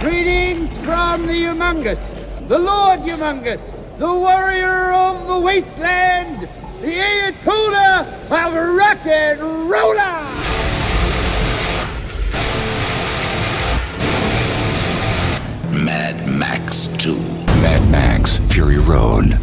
Greetings from the Humongous, the Lord Humongous, the warrior of the wasteland, the Ayatollah of rock and roller! Mad Max 2. Mad Max Fury Road.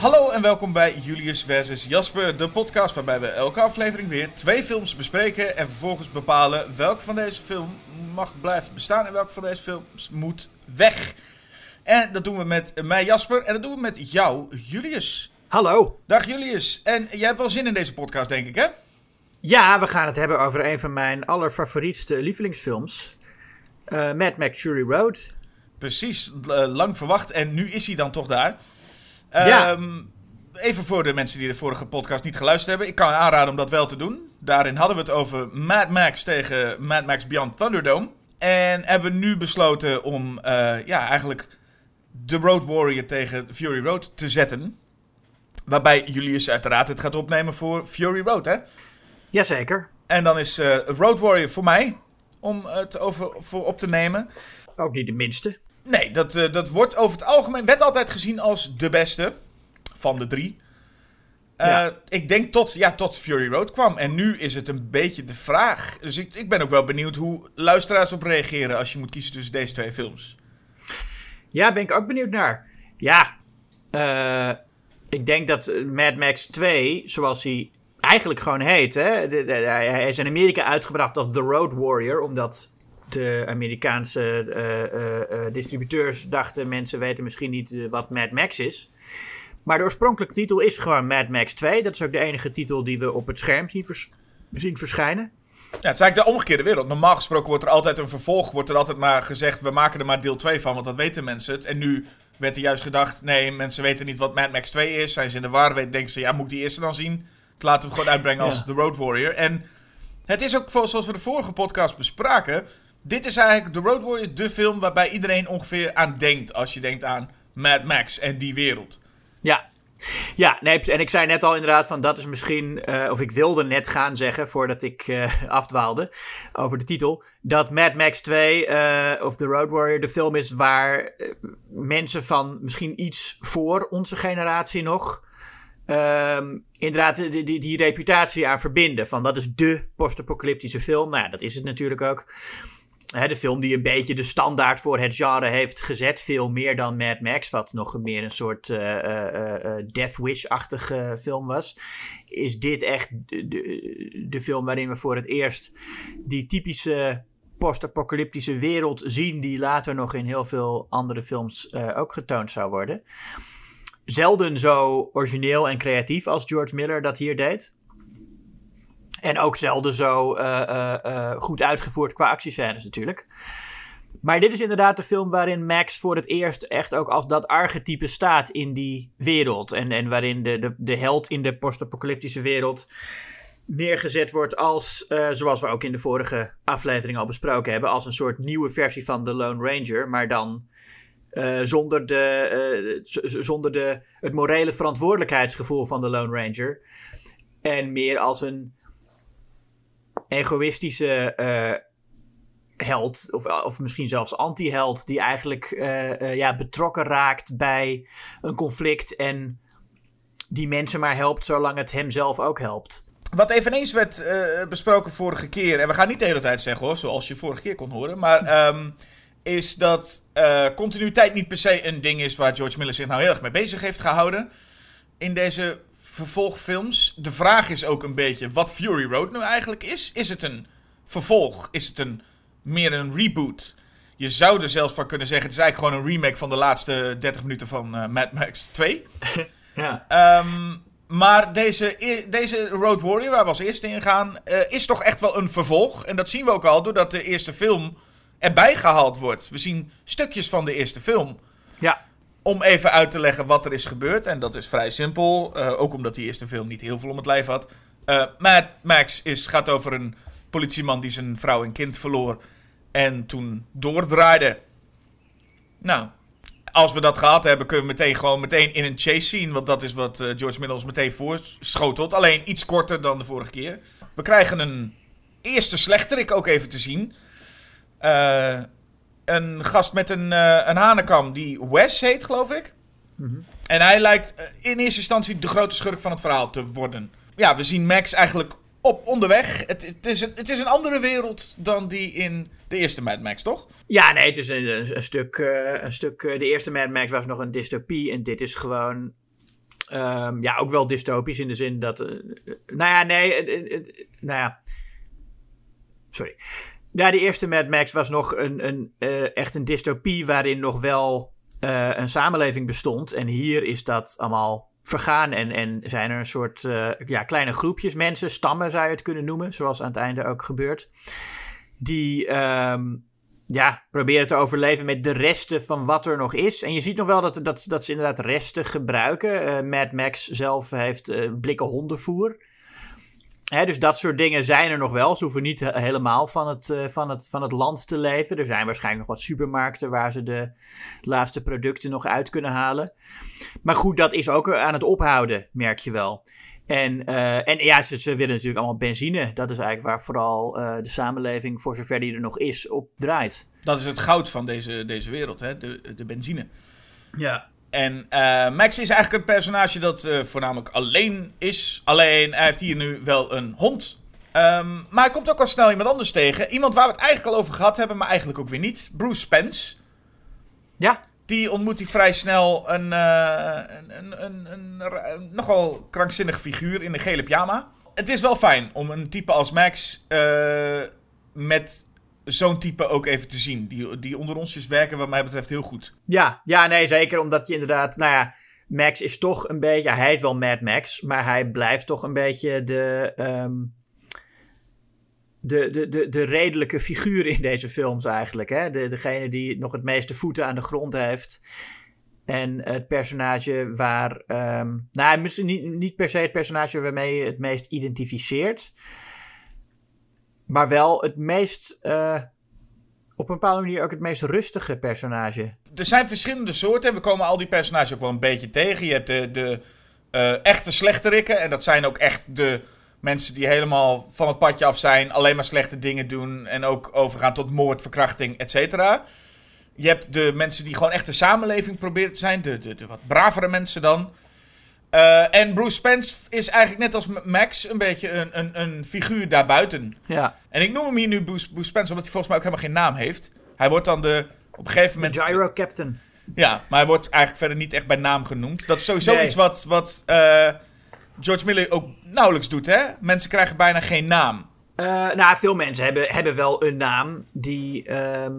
Hallo en welkom bij Julius versus Jasper, de podcast waarbij we elke aflevering weer twee films bespreken en vervolgens bepalen welke van deze film mag blijven bestaan en welke van deze films moet weg. En dat doen we met mij Jasper en dat doen we met jou Julius. Hallo. Dag Julius. En jij hebt wel zin in deze podcast denk ik hè? Ja, we gaan het hebben over een van mijn allerfavorietste lievelingsfilms. eh Mad Max Fury Road. Precies, l- lang verwacht en nu is hij dan toch daar. Ja. Ehm, even voor de mensen die de vorige podcast niet geluisterd hebben. Ik kan aanraden om dat wel te doen. Daarin hadden we het over Mad Max tegen Mad Max Beyond Thunderdome. En hebben we nu besloten om eh, ja, eigenlijk The Road Warrior tegen Fury Road te zetten. Waarbij Julius uiteraard het gaat opnemen voor Fury Road, hè? Jazeker. En dan is eh, Road Warrior voor mij om het over, voor op te nemen. Ook niet de minste. Nee, dat, eh, dat wordt over het algemeen werd altijd gezien als de beste van de drie. Eh, Ja. Ik denk tot, ja, tot Fury Road kwam. En nu is het een beetje de vraag. Dus ik, ik ben ook wel benieuwd hoe luisteraars op reageren als je moet kiezen tussen deze twee films. Ja, ben ik ook benieuwd naar. Ja, eh, ik denk dat Mad Max 2, zoals hij eigenlijk gewoon heet, hè, hij is in Amerika uitgebracht als The Road Warrior, omdat de Amerikaanse eh, eh, eh, distributeurs dachten, mensen weten misschien niet eh, wat Mad Max is. Maar de oorspronkelijke titel is gewoon Mad Max 2. Dat is ook de enige titel die we op het scherm zien, vers- zien verschijnen. Ja, het is eigenlijk de omgekeerde wereld. Normaal gesproken wordt er altijd een vervolg. Wordt er altijd maar gezegd, we maken er maar deel 2 van, want dat weten mensen het. En nu werd er juist gedacht, nee, mensen weten niet wat Mad Max 2 is. Zijn ze in de war, denken ze, ja, moet ik die eerste dan zien? Laten we hem gewoon uitbrengen als Ja. The Road Warrior. En het is ook, zoals we de vorige podcast bespraken, dit is eigenlijk The Road Warrior, de film waarbij iedereen ongeveer aan denkt als je denkt aan Mad Max en die wereld. Ja. Ja, nee, en ik zei net al inderdaad van dat is misschien, eh, of ik wilde net gaan zeggen voordat ik eh, afdwaalde over de titel, dat Mad Max 2 eh, of The Road Warrior de film is waar mensen van misschien iets voor onze generatie nog ehm, inderdaad die, die, die reputatie aan verbinden. Van dat is de post-apocalyptische film. Nou ja, dat is het natuurlijk ook. De film die een beetje de standaard voor het genre heeft gezet. Veel meer dan Mad Max, wat nog meer een soort eh, eh, eh, Death Wish-achtige film was. Is dit echt de, de, de film waarin we voor het eerst die typische post-apocalyptische wereld zien. Die later nog in heel veel andere films ook getoond zou worden. Zelden zo origineel en creatief als George Miller dat hier deed. En ook zelden zo eh, eh, eh, goed uitgevoerd qua actiescènes natuurlijk. Maar dit is inderdaad de film waarin Max voor het eerst echt ook als dat archetype staat in die wereld. En, en waarin de, de, de held in de post-apocalyptische wereld neergezet wordt als, zoals we ook in de vorige aflevering al besproken hebben, als een soort nieuwe versie van The Lone Ranger. Maar dan zonder, de, zonder de, het morele verantwoordelijkheidsgevoel van de Lone Ranger. En meer als een egoïstische eh, held, of, of misschien zelfs anti-held, die eigenlijk eh, eh, ja, betrokken raakt bij een conflict en die mensen maar helpt zolang het hem zelf ook helpt. Wat eveneens werd besproken vorige keer, en we gaan niet de hele tijd zeggen hoor, zoals je vorige keer kon horen, maar ehm, is dat continuïteit niet per se een ding is waar George Miller zich nou heel erg mee bezig heeft gehouden in deze vervolgfilms. De vraag is ook een beetje wat Fury Road nu eigenlijk is. Is het een vervolg? Is het een, meer een reboot? Je zou er zelfs van kunnen zeggen, het is eigenlijk gewoon een remake van de laatste 30 minuten van eh, Mad Max 2. Ja. Ehm, maar deze, e- deze Road Warrior, waar we als eerste in gaan, eh, is toch echt wel een vervolg. En dat zien we ook al doordat de eerste film erbij gehaald wordt. We zien stukjes van de eerste film. Ja. Om even uit te leggen wat er is gebeurd. En dat is vrij simpel. eh, ook omdat die eerste film niet heel veel om het lijf had. Eh, Mad Max is, gaat over een politieman die zijn vrouw en kind verloor. En toen doordraaide. Nou, als we dat gehad hebben, kunnen we meteen gewoon meteen in een chase scene. Want dat is wat eh, George ons meteen voorschotelt. Alleen iets korter dan de vorige keer. We krijgen een eerste slechterik ook even te zien. Eh, een gast met een, eh, een hanekam die Wes heet, geloof ik. En hij lijkt eh, in eerste instantie de grote schurk van het verhaal te worden. Ja, we zien Max eigenlijk op onderweg. Het, het, is, een, het is een andere wereld dan die in de eerste Mad Max, toch? Ja, nee, het is een, een, een stuk. eh, een stuk eh, de eerste Mad Max was nog een dystopie. En dit is gewoon. ehm, ja, ook wel dystopisch in de zin dat. nou ja, nee. nou ja. Sorry. Ja, de eerste Mad Max was nog een, een, eh, echt een dystopie waarin nog wel eh, een samenleving bestond. En hier is dat allemaal vergaan en, en zijn er een soort eh, ja, kleine groepjes mensen, stammen zou je het kunnen noemen, zoals aan het einde ook gebeurt, die ehm, ja, proberen te overleven met de resten van wat er nog is. En je ziet nog wel dat, dat, dat ze inderdaad resten gebruiken. Mad Max zelf heeft blikken hondenvoer. Hè, dus dat soort dingen zijn er nog wel. Ze hoeven niet he- helemaal van het, eh, van, het, van het land te leven. Er zijn waarschijnlijk nog wat supermarkten waar ze de laatste producten nog uit kunnen halen. Maar goed, dat is ook aan het ophouden, merk je wel. En, eh, en ja, ze, ze willen natuurlijk allemaal benzine. Dat is eigenlijk waar vooral eh, de samenleving, voor zover die er nog is, op draait. Dat is het goud van deze, deze wereld, hè? De, de benzine. Ja. En eh, Max is eigenlijk een personage dat eh, voornamelijk alleen is. Alleen hij heeft hier nu wel een hond. Ehm, maar hij komt ook al snel iemand anders tegen. Iemand waar we het eigenlijk al over gehad hebben, maar eigenlijk ook weer niet. Bruce Spence. Ja, Die ontmoet hij vrij snel een, eh, een, een, een, nogal krankzinnig figuur in een gele pyjama. Het is wel fijn om een type als Max met zo'n type ook even te zien. Die, die onder onsjes werken wat mij betreft heel goed. ja, ja, nee, zeker omdat je inderdaad, nou ja, Max is toch een beetje, hij heet wel Mad Max, maar hij blijft toch een beetje de, ehm, de, de, de, de redelijke figuur in deze films eigenlijk. Hè? De, degene die nog het meeste voeten aan de grond heeft. En het personage waar. ehm, nou, misschien niet, niet per se het personage waarmee je het meest identificeert. Maar wel het meest. eh, op een bepaalde manier ook het meest rustige personage. Er zijn verschillende soorten en we komen al die personages ook wel een beetje tegen. Je hebt de, de eh, echte slechterikken en dat zijn ook echt de mensen die helemaal van het padje af zijn, alleen maar slechte dingen doen en ook overgaan tot moord, verkrachting, et cetera. Je hebt de mensen die gewoon echt de samenleving proberen te zijn, de, de, de wat bravere mensen dan. Eh, en Bruce Spence is eigenlijk net als Max een beetje een, een, een figuur daarbuiten. Ja. En ik noem hem hier nu Bruce, Bruce Spence omdat hij volgens mij ook helemaal geen naam heeft. Hij wordt dan de, op een gegeven De moment... Gyro Captain. Ja, maar hij wordt eigenlijk verder niet echt bij naam genoemd. Dat is sowieso Nee. iets wat, wat eh, George Miller ook nauwelijks doet, hè? Mensen krijgen bijna geen naam. Eh, nou, veel mensen hebben, hebben wel een naam die. ehm,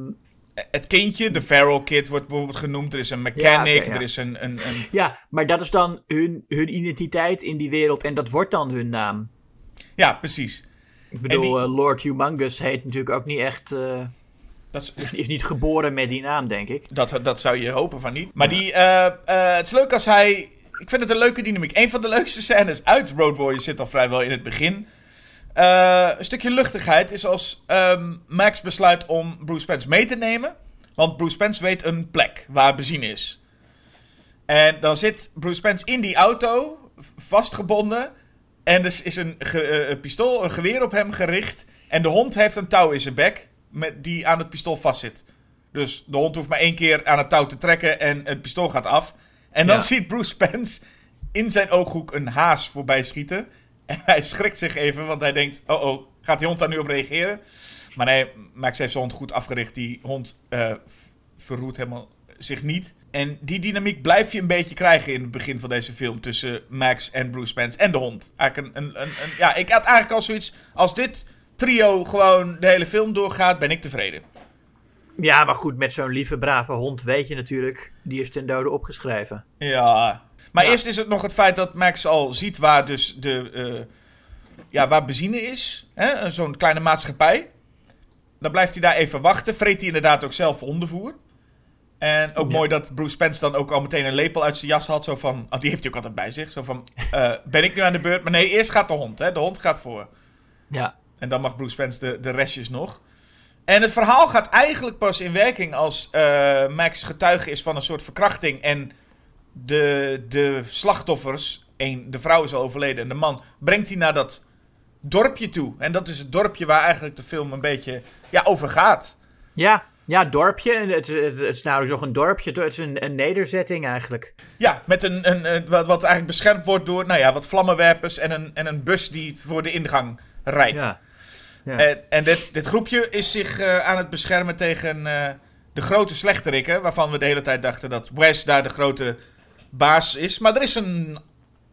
Het kindje, de Feral Kid, wordt bijvoorbeeld genoemd. Er is een mechanic, Ja, er is een... een, een... ja, maar dat is dan hun, hun identiteit in die wereld en dat wordt dan hun naam. Ja, precies. Ik bedoel, die- eh, Lord Humongous heet natuurlijk ook niet echt. eh, Dat, is- niet geboren met die naam, denk ik. dat, dat zou je hopen van niet. Maar die, eh, het is leuk als hij... Ik vind het een leuke dynamiek. Een van de leukste scènes uit Road Warrior zit al vrijwel in het begin. Eh, een stukje luchtigheid is als ehm, Max besluit om Bruce Spence mee te nemen. Want Bruce Spence weet een plek waar benzine is. En dan zit Bruce Spence in die auto, vastgebonden. En er is een, ge- eh, een pistool, een geweer op hem gericht. En de hond heeft een touw in zijn bek, met, die aan het pistool vastzit. Dus de hond hoeft maar één keer aan het touw te trekken en het pistool gaat af. En dan Ja. ziet Bruce Spence in zijn ooghoek een haas voorbij schieten. En hij schrikt zich even, want hij denkt: oh oh, gaat die hond daar nu op reageren? Maar nee, Max heeft zijn hond goed afgericht. Die hond eh, v- verroert helemaal zich niet. En die dynamiek blijf je een beetje krijgen in het begin van deze film tussen Max en Bruce Spence en de hond. Eigenlijk een, een, een, een- ja, ik had eigenlijk al zoiets. Als dit trio gewoon de hele film doorgaat, ben ik tevreden. Ja, maar goed, met zo'n lieve, brave hond weet je natuurlijk, die is ten dode opgeschreven. Ja. Maar Ja. eerst is het nog het feit dat Max al ziet waar dus de... eh, ja, waar benzine is. hè, Zo'n kleine maatschappij. Dan blijft hij daar even wachten. Vreet hij inderdaad ook zelf hondenvoer. En ook Ja. mooi dat Bruce Spence dan ook al meteen een lepel uit zijn jas had. Zo van, oh, die heeft hij ook altijd bij zich. Zo van, eh, ben ik nu aan de beurt? Maar nee, eerst gaat de hond. Hè? De hond gaat voor. Ja. En dan mag Bruce Spence de, de restjes nog. En het verhaal gaat eigenlijk pas in werking als eh, Max getuige is van een soort verkrachting. En de, de slachtoffers, één, de vrouw is al overleden en de man, brengt hij naar dat dorpje toe. En dat is het dorpje waar eigenlijk de film een beetje ja, over gaat. Ja, ja, dorpje. Het, is- het, het is namelijk nog een dorpje. Het is een, een nederzetting eigenlijk. Ja, met een, een, een- wat, wat eigenlijk beschermd wordt door nou ja, wat vlammenwerpers en een, en een bus die voor de ingang rijdt. Ja. ja. En, en dit, dit groepje is zich eh, aan het beschermen tegen eh, de grote slechterikken, waarvan we de hele tijd dachten dat Wes daar de grote baas is. Maar er is een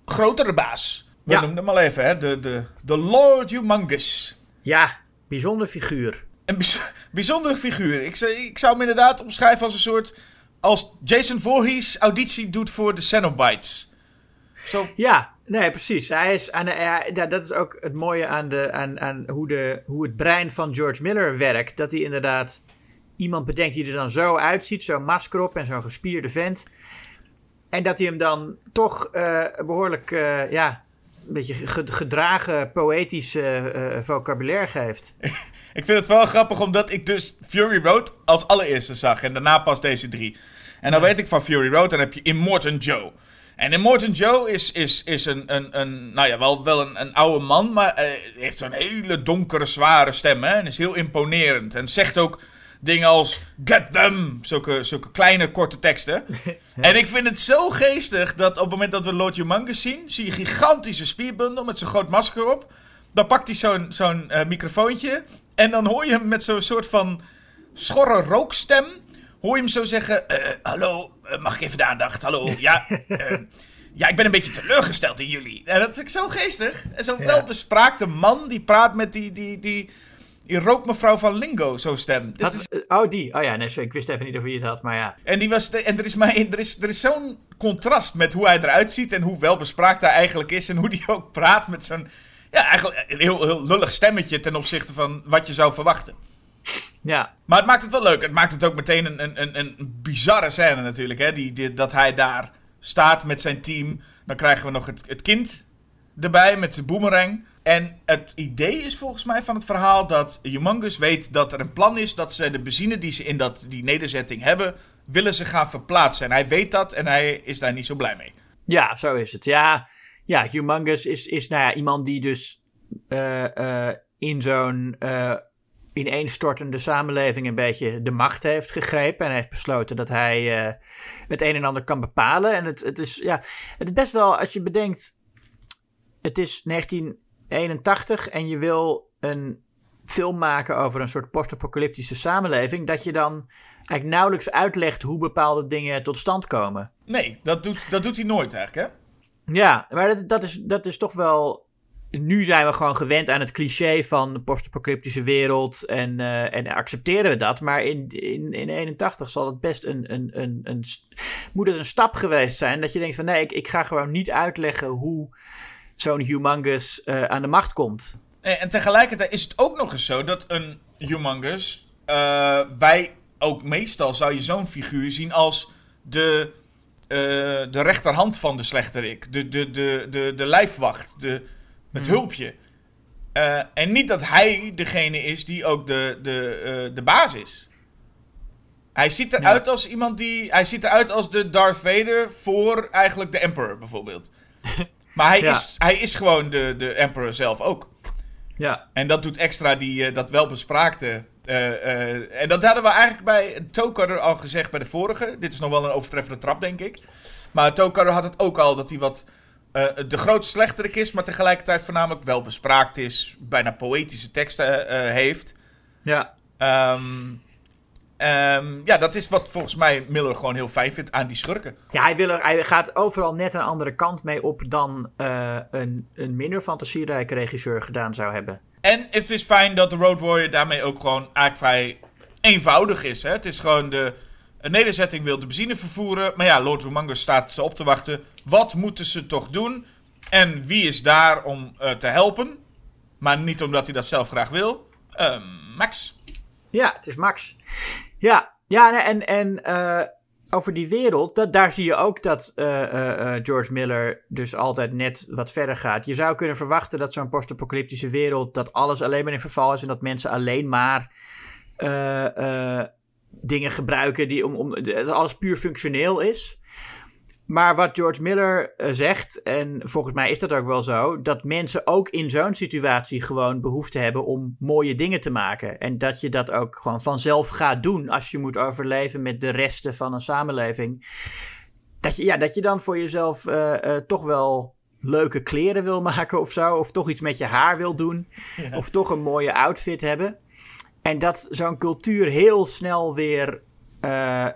grotere baas. We Ja. noemen hem al even, hè? De, de, de Lord Humongous. ja, bijzonder figuur. Een bijz- bijzondere figuur. Ik, zou- ik zou hem inderdaad omschrijven als een soort... Als Jason Voorhees auditie doet voor de Cenobites. Zo, Ja, nee, precies. Hij is aan ja, dat is ook het mooie aan, de, aan, aan hoe, de, hoe het brein van George Miller werkt. Dat hij inderdaad iemand bedenkt die er dan zo uitziet, zo'n masker op en zo'n gespierde vent. En dat hij hem dan toch eh, behoorlijk, eh, ja, een beetje ge- gedragen, poëtisch eh, vocabulaire geeft. Ik vind het wel grappig omdat ik dus Fury Road als allereerste zag. En daarna pas deze drie. En dan weet ik van Fury Road, dan heb je Immortan Joe. En Immortan Joe is, is, is een, een, een, nou ja, wel, wel een, een oude man, maar heeft zo'n hele donkere, zware stem. Hè? En is heel imponerend. En zegt ook dingen als get them. Zulke, zulke kleine, korte teksten. En ik vind het zo geestig dat op het moment dat we Lord Humongous zien, zie je een gigantische spierbundel met zo'n groot masker op. Dan pakt hij zo'n zo'n eh, microfoontje. En dan hoor je hem met zo'n soort van schorre rookstem. Hoor je hem zo zeggen: eh, Hallo, eh, mag ik even de aandacht? Hallo, ja. ja, ik ben een beetje teleurgesteld in jullie. En dat vind ik zo geestig. En zo'n Ja. welbespraakte man die praat met die, die, die, die rookmevrouw van Lingo, zo stem. Had- is oh, die. Oh ja, nee, sorry, ik wist even niet of je het had, maar ja. en, die was de- en er is, maar, er is, er is zo'n contrast met hoe hij eruit ziet en hoe welbespraakt hij eigenlijk is. En hoe hij ook praat met zo'n, ja, eigenlijk een heel, heel lullig stemmetje ten opzichte van wat je zou verwachten. Ja, Maar het maakt het wel leuk. Het maakt het ook meteen een, een, een, een bizarre scène natuurlijk. Hè? Die, die, dat hij daar staat met zijn team. Dan krijgen we nog het, het kind erbij met zijn boomerang. En het idee is volgens mij van het verhaal dat Humongous weet dat er een plan is dat ze de benzine die ze in dat, die nederzetting hebben, willen ze gaan verplaatsen. En hij weet dat en hij is daar niet zo blij mee. Ja, zo is het. Ja, ja Humongous is, is nou ja, iemand die dus eh, eh, in zo'n eh, ineenstortende samenleving een beetje de macht heeft gegrepen. En heeft besloten dat hij het een en ander kan bepalen. En het, het, is, ja, het is best wel, als je bedenkt, het is 1981 en je wil een film maken over een soort post-apocalyptische samenleving, dat je dan eigenlijk nauwelijks uitlegt hoe bepaalde dingen tot stand komen. Nee, dat doet, dat doet hij nooit eigenlijk, hè? Ja, maar dat, dat, is, dat is toch wel. Nu zijn we gewoon gewend aan het cliché van de post-apocalyptische wereld en, eh, en accepteren we dat. Maar in, in, in 81 zal het best een, een, een, een, moet het een stap geweest zijn dat je denkt van nee, ik, ik ga gewoon niet uitleggen hoe zo'n humongous eh, aan de macht komt. En, en tegelijkertijd is het ook nog eens zo dat een humongous, eh, wij ook meestal zou je zo'n figuur zien als de, eh, de rechterhand van de slechterik, de, de, de, de, de lijfwacht, de, het hulpje. Eh, en niet dat hij degene is die ook de, de, de baas is. Hij ziet eruit als iemand die. Hij ziet eruit als de Darth Vader voor eigenlijk de Emperor bijvoorbeeld. Maar hij, Ja. is, hij is gewoon de, de Emperor zelf ook. Ja, En dat doet extra die, eh, dat welbespraakte. eh, eh, en dat hadden we eigenlijk bij Tokarder al gezegd bij de vorige. Dit is nog wel een overtreffende trap, denk ik. Maar Tokarder had het ook al dat hij wat de grootste slechterik is, maar tegelijkertijd voornamelijk welbespraakt is. Bijna poëtische teksten heeft. ja. Ehm, ehm, ja, dat is wat volgens mij Miller gewoon heel fijn vindt aan die schurken. ja hij, wil er, hij gaat overal net een andere kant mee op dan eh, een, een minder fantasierijke regisseur gedaan zou hebben. En het is fijn dat de Road Warrior daarmee ook gewoon eigenlijk vrij eenvoudig is. Hè? Het is gewoon de een nederzetting wil de benzine vervoeren. Maar ja, Lord Humongous staat ze op te wachten. Wat moeten ze toch doen? En wie is daar om eh, te helpen? Maar niet omdat hij dat zelf graag wil. Ehm, Max. Ja, het is Max. Ja, ja en, en eh, over die wereld, dat, daar zie je ook dat eh, eh, George Miller dus altijd net wat verder gaat. Je zou kunnen verwachten dat zo'n post-apocalyptische wereld, dat alles alleen maar in verval is en dat mensen alleen maar dingen gebruiken die om, om, dat alles puur functioneel is. Maar wat George Miller eh, zegt, en volgens mij is dat ook wel zo, dat mensen ook in zo'n situatie gewoon behoefte hebben om mooie dingen te maken. En dat je dat ook gewoon vanzelf gaat doen als je moet overleven met de resten van een samenleving. Dat je, ja, dat je dan voor jezelf eh, eh, toch wel leuke kleren wil maken of zo. Of toch iets met je haar wil doen. Of toch een mooie outfit hebben. En dat zo'n cultuur heel snel weer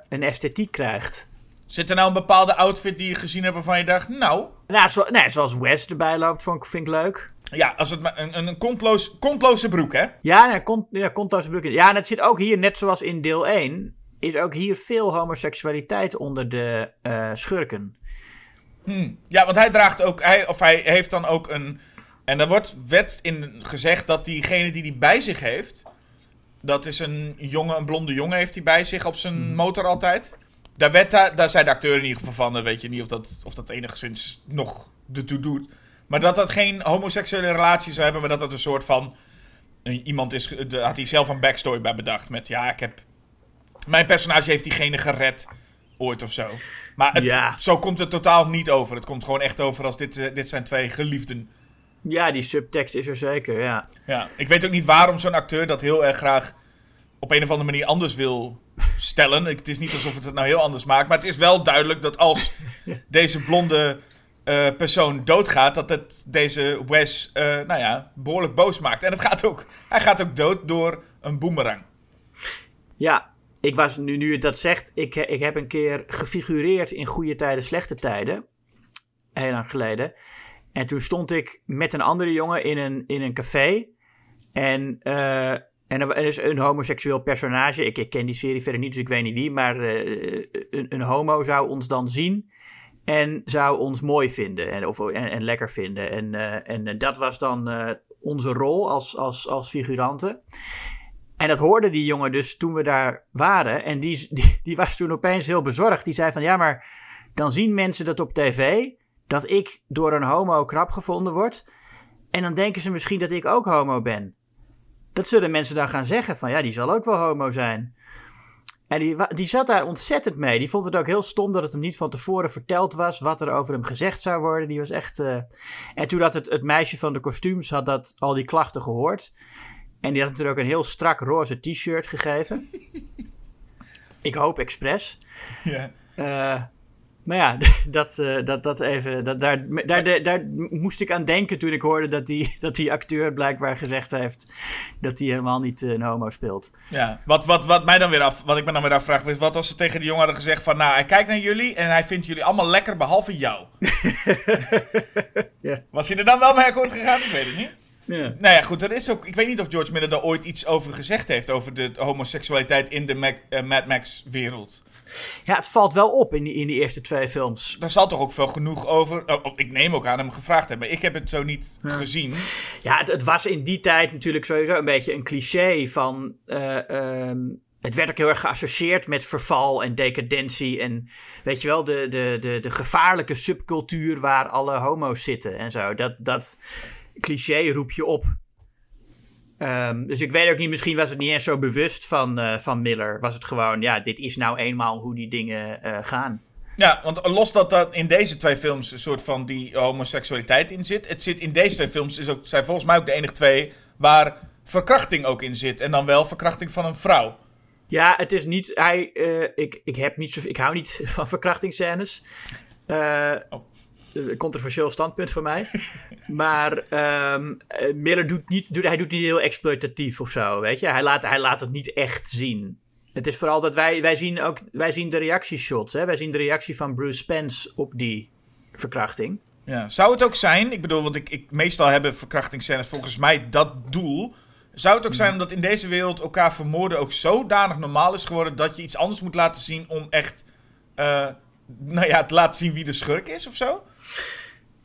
een esthetiek krijgt. Zit er nou een bepaalde outfit die je gezien hebt waarvan je dacht, nou... Nou, zo, nee, zoals Wes erbij loopt, vond ik, vind ik leuk. Ja, als het maar een, een, kontloos, kontloze broek, hè? Ja, nee, kont, ja kontloze broek. Ja, en het zit ook hier, net zoals in deel 1, is ook hier veel homoseksualiteit onder de eh, schurken. Hmm. Ja, want hij draagt ook, hij, of hij heeft dan ook een... En er wordt wet in gezegd dat diegene die die bij zich heeft... Dat is een jongen, een blonde jongen heeft hij bij zich op zijn motor altijd. Daar, werd, daar, daar zei de acteur in ieder geval van. Weet je niet of dat, of dat enigszins nog ertoe doet. Maar dat dat geen homoseksuele relatie zou hebben, maar dat dat een soort van... Iemand is, had hij zelf een backstory bij bedacht. Met ja, ik heb... Mijn personage heeft diegene gered. Ooit of zo. Maar het, Ja. zo komt het totaal niet over. Het komt gewoon echt over als dit, eh, dit zijn twee geliefden. Ja, die subtekst is er zeker, ja. Ja, ik weet ook niet waarom zo'n acteur dat heel erg graag op een of andere manier anders wil stellen. Ik- Het is niet alsof het het nou heel anders maakt. Maar het is wel duidelijk dat als deze blonde eh, persoon doodgaat, dat het deze Wes, eh, nou ja, behoorlijk boos maakt. En het gaat ook, hij gaat ook dood door een boemerang. Ja, ik was, nu, nu je dat zegt, ik, ik heb een keer gefigureerd in goede tijden, slechte tijden. Heel lang geleden. En toen stond ik met een andere jongen in een, in een café. En, eh, en er is een homoseksueel personage. Ik, ik ken die serie verder niet, dus ik weet niet wie. Maar eh, een, een homo zou ons dan zien. En zou ons mooi vinden en, of, en, lekker vinden. En, eh, en eh, dat was dan onze rol als, als, als figuranten. En dat hoorde die jongen dus toen we daar waren. En die, die, was toen opeens heel bezorgd. Die zei van ja, maar dan zien mensen dat op tv. Dat ik door een homo knap gevonden word. En dan denken ze misschien dat ik ook homo ben. Dat zullen mensen dan gaan zeggen van ja, die zal ook wel homo zijn. En die, die zat daar ontzettend mee. Die vond het ook heel stom dat het hem niet van tevoren verteld was wat er over hem gezegd zou worden. Die was echt. eh, En toen had het, het meisje van de kostuums had dat, al die klachten gehoord. En die had natuurlijk ook een heel strak roze t-shirt gegeven. Ik hoop expres. Ja. Eh, maar ja, dat, eh, dat, dat even, dat, daar, daar, daar, moest ik aan denken toen ik hoorde dat die, dat die acteur blijkbaar gezegd heeft dat hij helemaal niet eh, een homo speelt. Ja, wat, wat, wat, mij dan weer af, wat ik me dan weer afvraag is, wat als ze tegen die jongen hadden gezegd van, nou, hij kijkt naar jullie en hij vindt jullie allemaal lekker behalve jou. Ja. Was hij er dan wel mee akkoord gegaan? Ik weet het niet. Ja. Nou ja, goed, er is ook, ik weet niet of George Miller daar ooit iets over gezegd heeft, over de homoseksualiteit in de Mac, eh, Mad Max wereld. Ja, het valt wel op in die, in die eerste twee films. Daar zal toch ook veel genoeg over, oh, oh, ik neem ook aan hem gevraagd hebben, maar ik heb het zo niet gezien. Ja, het, het was in die tijd natuurlijk sowieso een beetje een cliché van. eh, ehm, het werd ook heel erg geassocieerd met verval en decadentie. En weet je wel, de, de, de, de gevaarlijke subcultuur waar alle homo's zitten en zo. Dat, dat cliché roep je op. Ehm, dus ik weet ook niet, misschien was het niet eens zo bewust van, eh, van Miller. Was het gewoon, ja, dit is nou eenmaal hoe die dingen eh, gaan. Ja, want los dat dat in deze twee films een soort van die homoseksualiteit in zit. Het zit in deze twee films, is ook, zijn volgens mij ook de enige twee waar verkrachting ook in zit. En dan wel verkrachting van een vrouw. Ja, het is niet. Hij, eh, ik, ik, heb niet zo, ik hou niet van verkrachtingsscènes. Oh. Een controversieel standpunt voor mij. maar eh, Miller doet niet, doet, hij doet niet heel exploitatief of zo, weet je. Hij laat, hij laat het niet echt zien. Het is vooral dat wij, wij zien ook wij zien de reactieshots. Hè? Wij zien de reactie van Bruce Spence op die verkrachting. Ja. Zou het ook zijn, ik bedoel, want ik, ik, meestal hebben verkrachtingsscènes volgens mij dat doel. Zou het ook zijn omdat in deze wereld elkaar vermoorden ook zodanig normaal is geworden dat je iets anders moet laten zien om echt, eh, nou ja, te laten zien wie de schurk is of zo?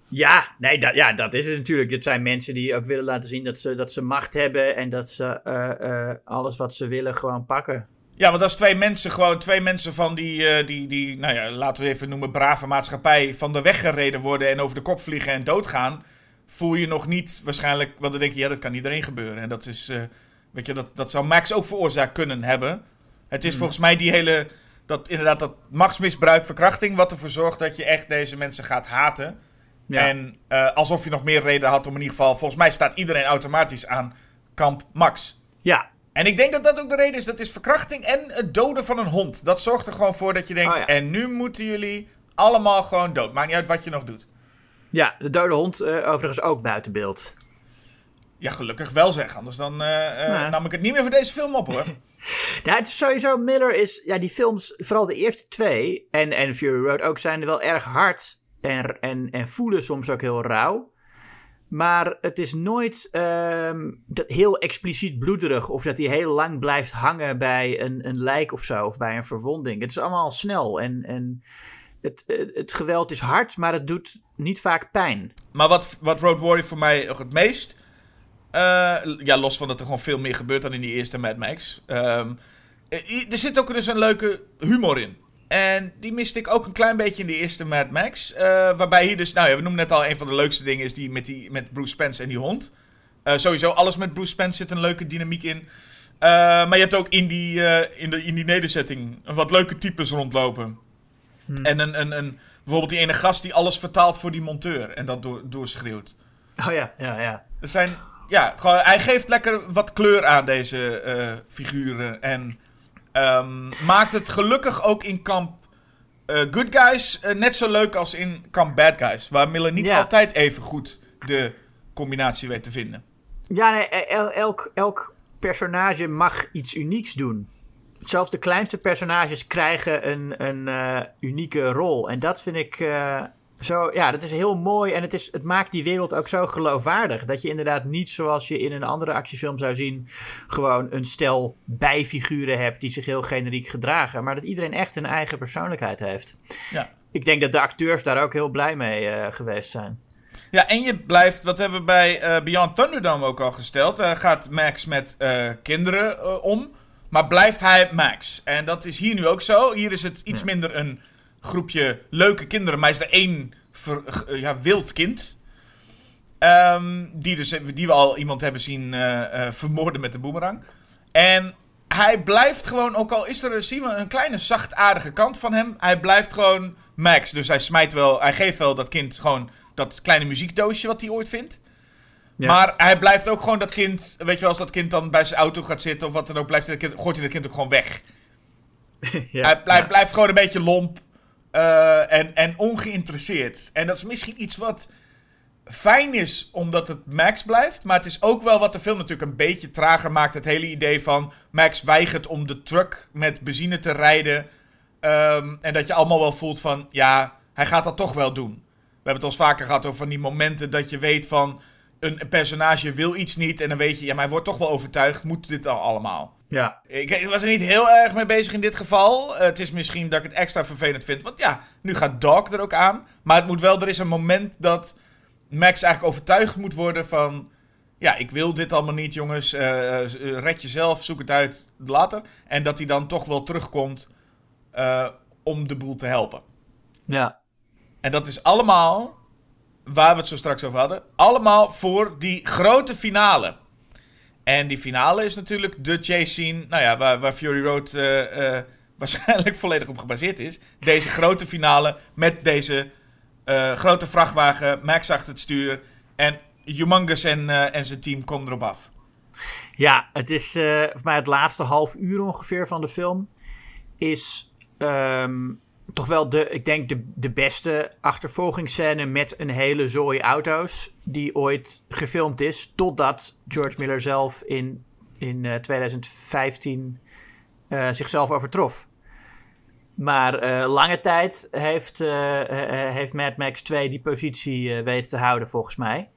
Ja, nee, dat, ja, dat is het natuurlijk. Dit zijn mensen die ook willen laten zien dat ze, dat ze macht hebben en dat ze eh, eh, alles wat ze willen gewoon pakken. Ja, want als twee mensen, gewoon twee mensen van die, eh, die, die, nou ja, laten we even noemen, brave maatschappij, van de weg gereden worden en over de kop vliegen en doodgaan, voel je nog niet waarschijnlijk, want dan denk je, ja, dat kan iedereen gebeuren. En dat is, weet je, dat, dat zou Max ook veroorzaakt kunnen hebben. Het is volgens mij die hele, dat inderdaad dat machtsmisbruik, verkrachting, wat ervoor zorgt dat je echt deze mensen gaat haten. Ja. En eh, alsof je nog meer reden had om in ieder geval, volgens mij staat iedereen automatisch aan kamp Max. ja, En ik denk dat dat ook de reden is, dat is verkrachting en het doden van een hond. Dat zorgt er gewoon voor dat je denkt, Oh ja. en nu moeten jullie allemaal gewoon dood. Maakt niet uit wat je nog doet. ja, de dode hond eh, overigens ook buiten beeld. Ja, gelukkig wel zeg, anders dan eh, Ja. nam ik het niet meer voor deze film op hoor. Ja, het is sowieso, Miller is, ja, die films, vooral de eerste twee, en, en Fury Road ook, zijn wel erg hard en, en, en voelen soms ook heel rauw. Maar het is nooit ehm, dat heel expliciet bloederig of dat hij heel lang blijft hangen bij een, een lijk of zo, of bij een verwonding. Het is allemaal snel en, en het, het, geweld is hard, maar het doet niet vaak pijn. Maar wat, wat Road Warrior voor mij nog het meest... eh, ja, los van dat er gewoon veel meer gebeurt dan in die eerste Mad Max. ehm, eh, er zit ook dus een leuke humor in. En die miste ik ook een klein beetje in de eerste Mad Max. eh, waarbij hier dus, nou ja, we noemen net al, een van de leukste dingen is die met, die, met Bruce Spence en die hond. Eh, sowieso, alles met Bruce Spence zit een leuke dynamiek in. Eh, maar je hebt ook in die, in, de, in die nederzetting wat leuke types rondlopen. En een, een, een, bijvoorbeeld die ene gast die alles vertaalt voor die monteur en dat door, doorschreeuwt. Oh ja, ja, ja. Er zijn, ja, gewoon, hij geeft lekker wat kleur aan deze figuren. En ehm, maakt het gelukkig ook in kamp eh, Good Guys eh, net zo leuk als in kamp Bad Guys. Waar Miller niet altijd even goed de combinatie weet te vinden. Ja, nee, el- elk, elk personage mag iets unieks doen. Zelfs de kleinste personages krijgen een, een eh, unieke rol. En dat vind ik zo, ja, dat is heel mooi. En het, is, het maakt die wereld ook zo geloofwaardig. Dat je inderdaad niet zoals je in een andere actiefilm zou zien, gewoon een stel bijfiguren hebt die zich heel generiek gedragen. Maar dat iedereen echt een eigen persoonlijkheid heeft. Ja. Ik denk dat de acteurs daar ook heel blij mee eh, geweest zijn. Ja, en je blijft, wat hebben we bij eh, Beyond Thunderdome ook al gesteld. Daar gaat Max met kinderen om, maar blijft hij Max. En dat is hier nu ook zo. Hier is het iets minder een groepje leuke kinderen, maar is er één ver- eh, ja, wild kind. Ehm, die, dus, die we al iemand hebben zien eh, eh, vermoorden met de boemerang. En hij blijft gewoon, ook al is er zien we een kleine zachtaardige kant van hem, hij blijft gewoon Max. Dus hij smijt wel, hij geeft wel dat kind gewoon dat kleine muziekdoosje wat hij ooit vindt. Ja. Maar hij blijft ook gewoon dat kind, weet je wel, als dat kind dan bij zijn auto gaat zitten of wat dan ook, blijft hij dat kind, gooit hij dat kind ook gewoon weg. Ja, hij ja. blijft gewoon een beetje lomp eh, en, en ongeïnteresseerd. En dat is misschien iets wat fijn is omdat het Max blijft. Maar het is ook wel wat de film natuurlijk een beetje trager maakt. Het hele idee van Max weigert om de truck met benzine te rijden. Ehm, en dat je allemaal wel voelt van, ja, hij gaat dat toch wel doen. We hebben het al vaker gehad over van die momenten dat je weet van... Een een personage wil iets niet en dan weet je, ja, maar hij wordt toch wel overtuigd. Moet dit al allemaal? ja. Ik, ik was er niet heel erg mee bezig in dit geval. Eh, het is misschien dat ik het extra vervelend vind. Want ja, nu gaat Dog er ook aan. Maar het moet wel, er is een moment dat Max eigenlijk overtuigd moet worden van... Ja, ik wil dit allemaal niet, jongens. Eh, eh, red jezelf, zoek het uit later. En dat hij dan toch wel terugkomt om de boel te helpen. ja. En dat is allemaal, waar we het zo straks over hadden, allemaal voor die grote finale. En die finale is natuurlijk de chase scene, nou ja, waar, Fury Road eh, eh, waarschijnlijk volledig op gebaseerd is. Deze grote finale met deze eh, grote vrachtwagen, Max achter het stuur en Humongous en, en zijn team komen erop af. Ja, het is voor mij het laatste half uur ongeveer van de film. Is ehm, toch wel de, ik denk, de, de beste achtervolgingsscène met een hele zooi auto's. die ooit gefilmd is. Totdat George Miller zelf in, in eh, 2015 eh, zichzelf overtrof. Maar eh, lange tijd heeft, eh, eh, heeft Mad Max 2 die positie eh, weten te houden, volgens mij.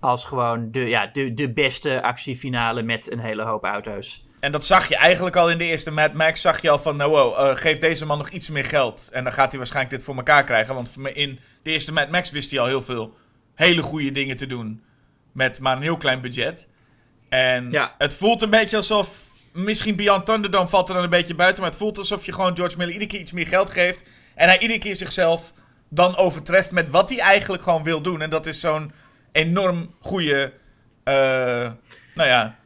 Als gewoon de, ja, de, de beste actiefinale met een hele hoop auto's. En dat zag je eigenlijk al in de eerste Mad Max. Zag je al van, nou wow, eh, geef deze man nog iets meer geld. En dan gaat hij waarschijnlijk dit voor elkaar krijgen. Want in de eerste Mad Max wist hij al heel veel hele goede dingen te doen. Met maar een heel klein budget. En Ja. het voelt een beetje alsof... Misschien Beyond Thunderdome valt er dan een beetje buiten. Maar het voelt alsof je gewoon George Miller iedere keer iets meer geld geeft. En hij iedere keer zichzelf dan overtreft met wat hij eigenlijk gewoon wil doen. En dat is zo'n enorm goede... eh, nou ja,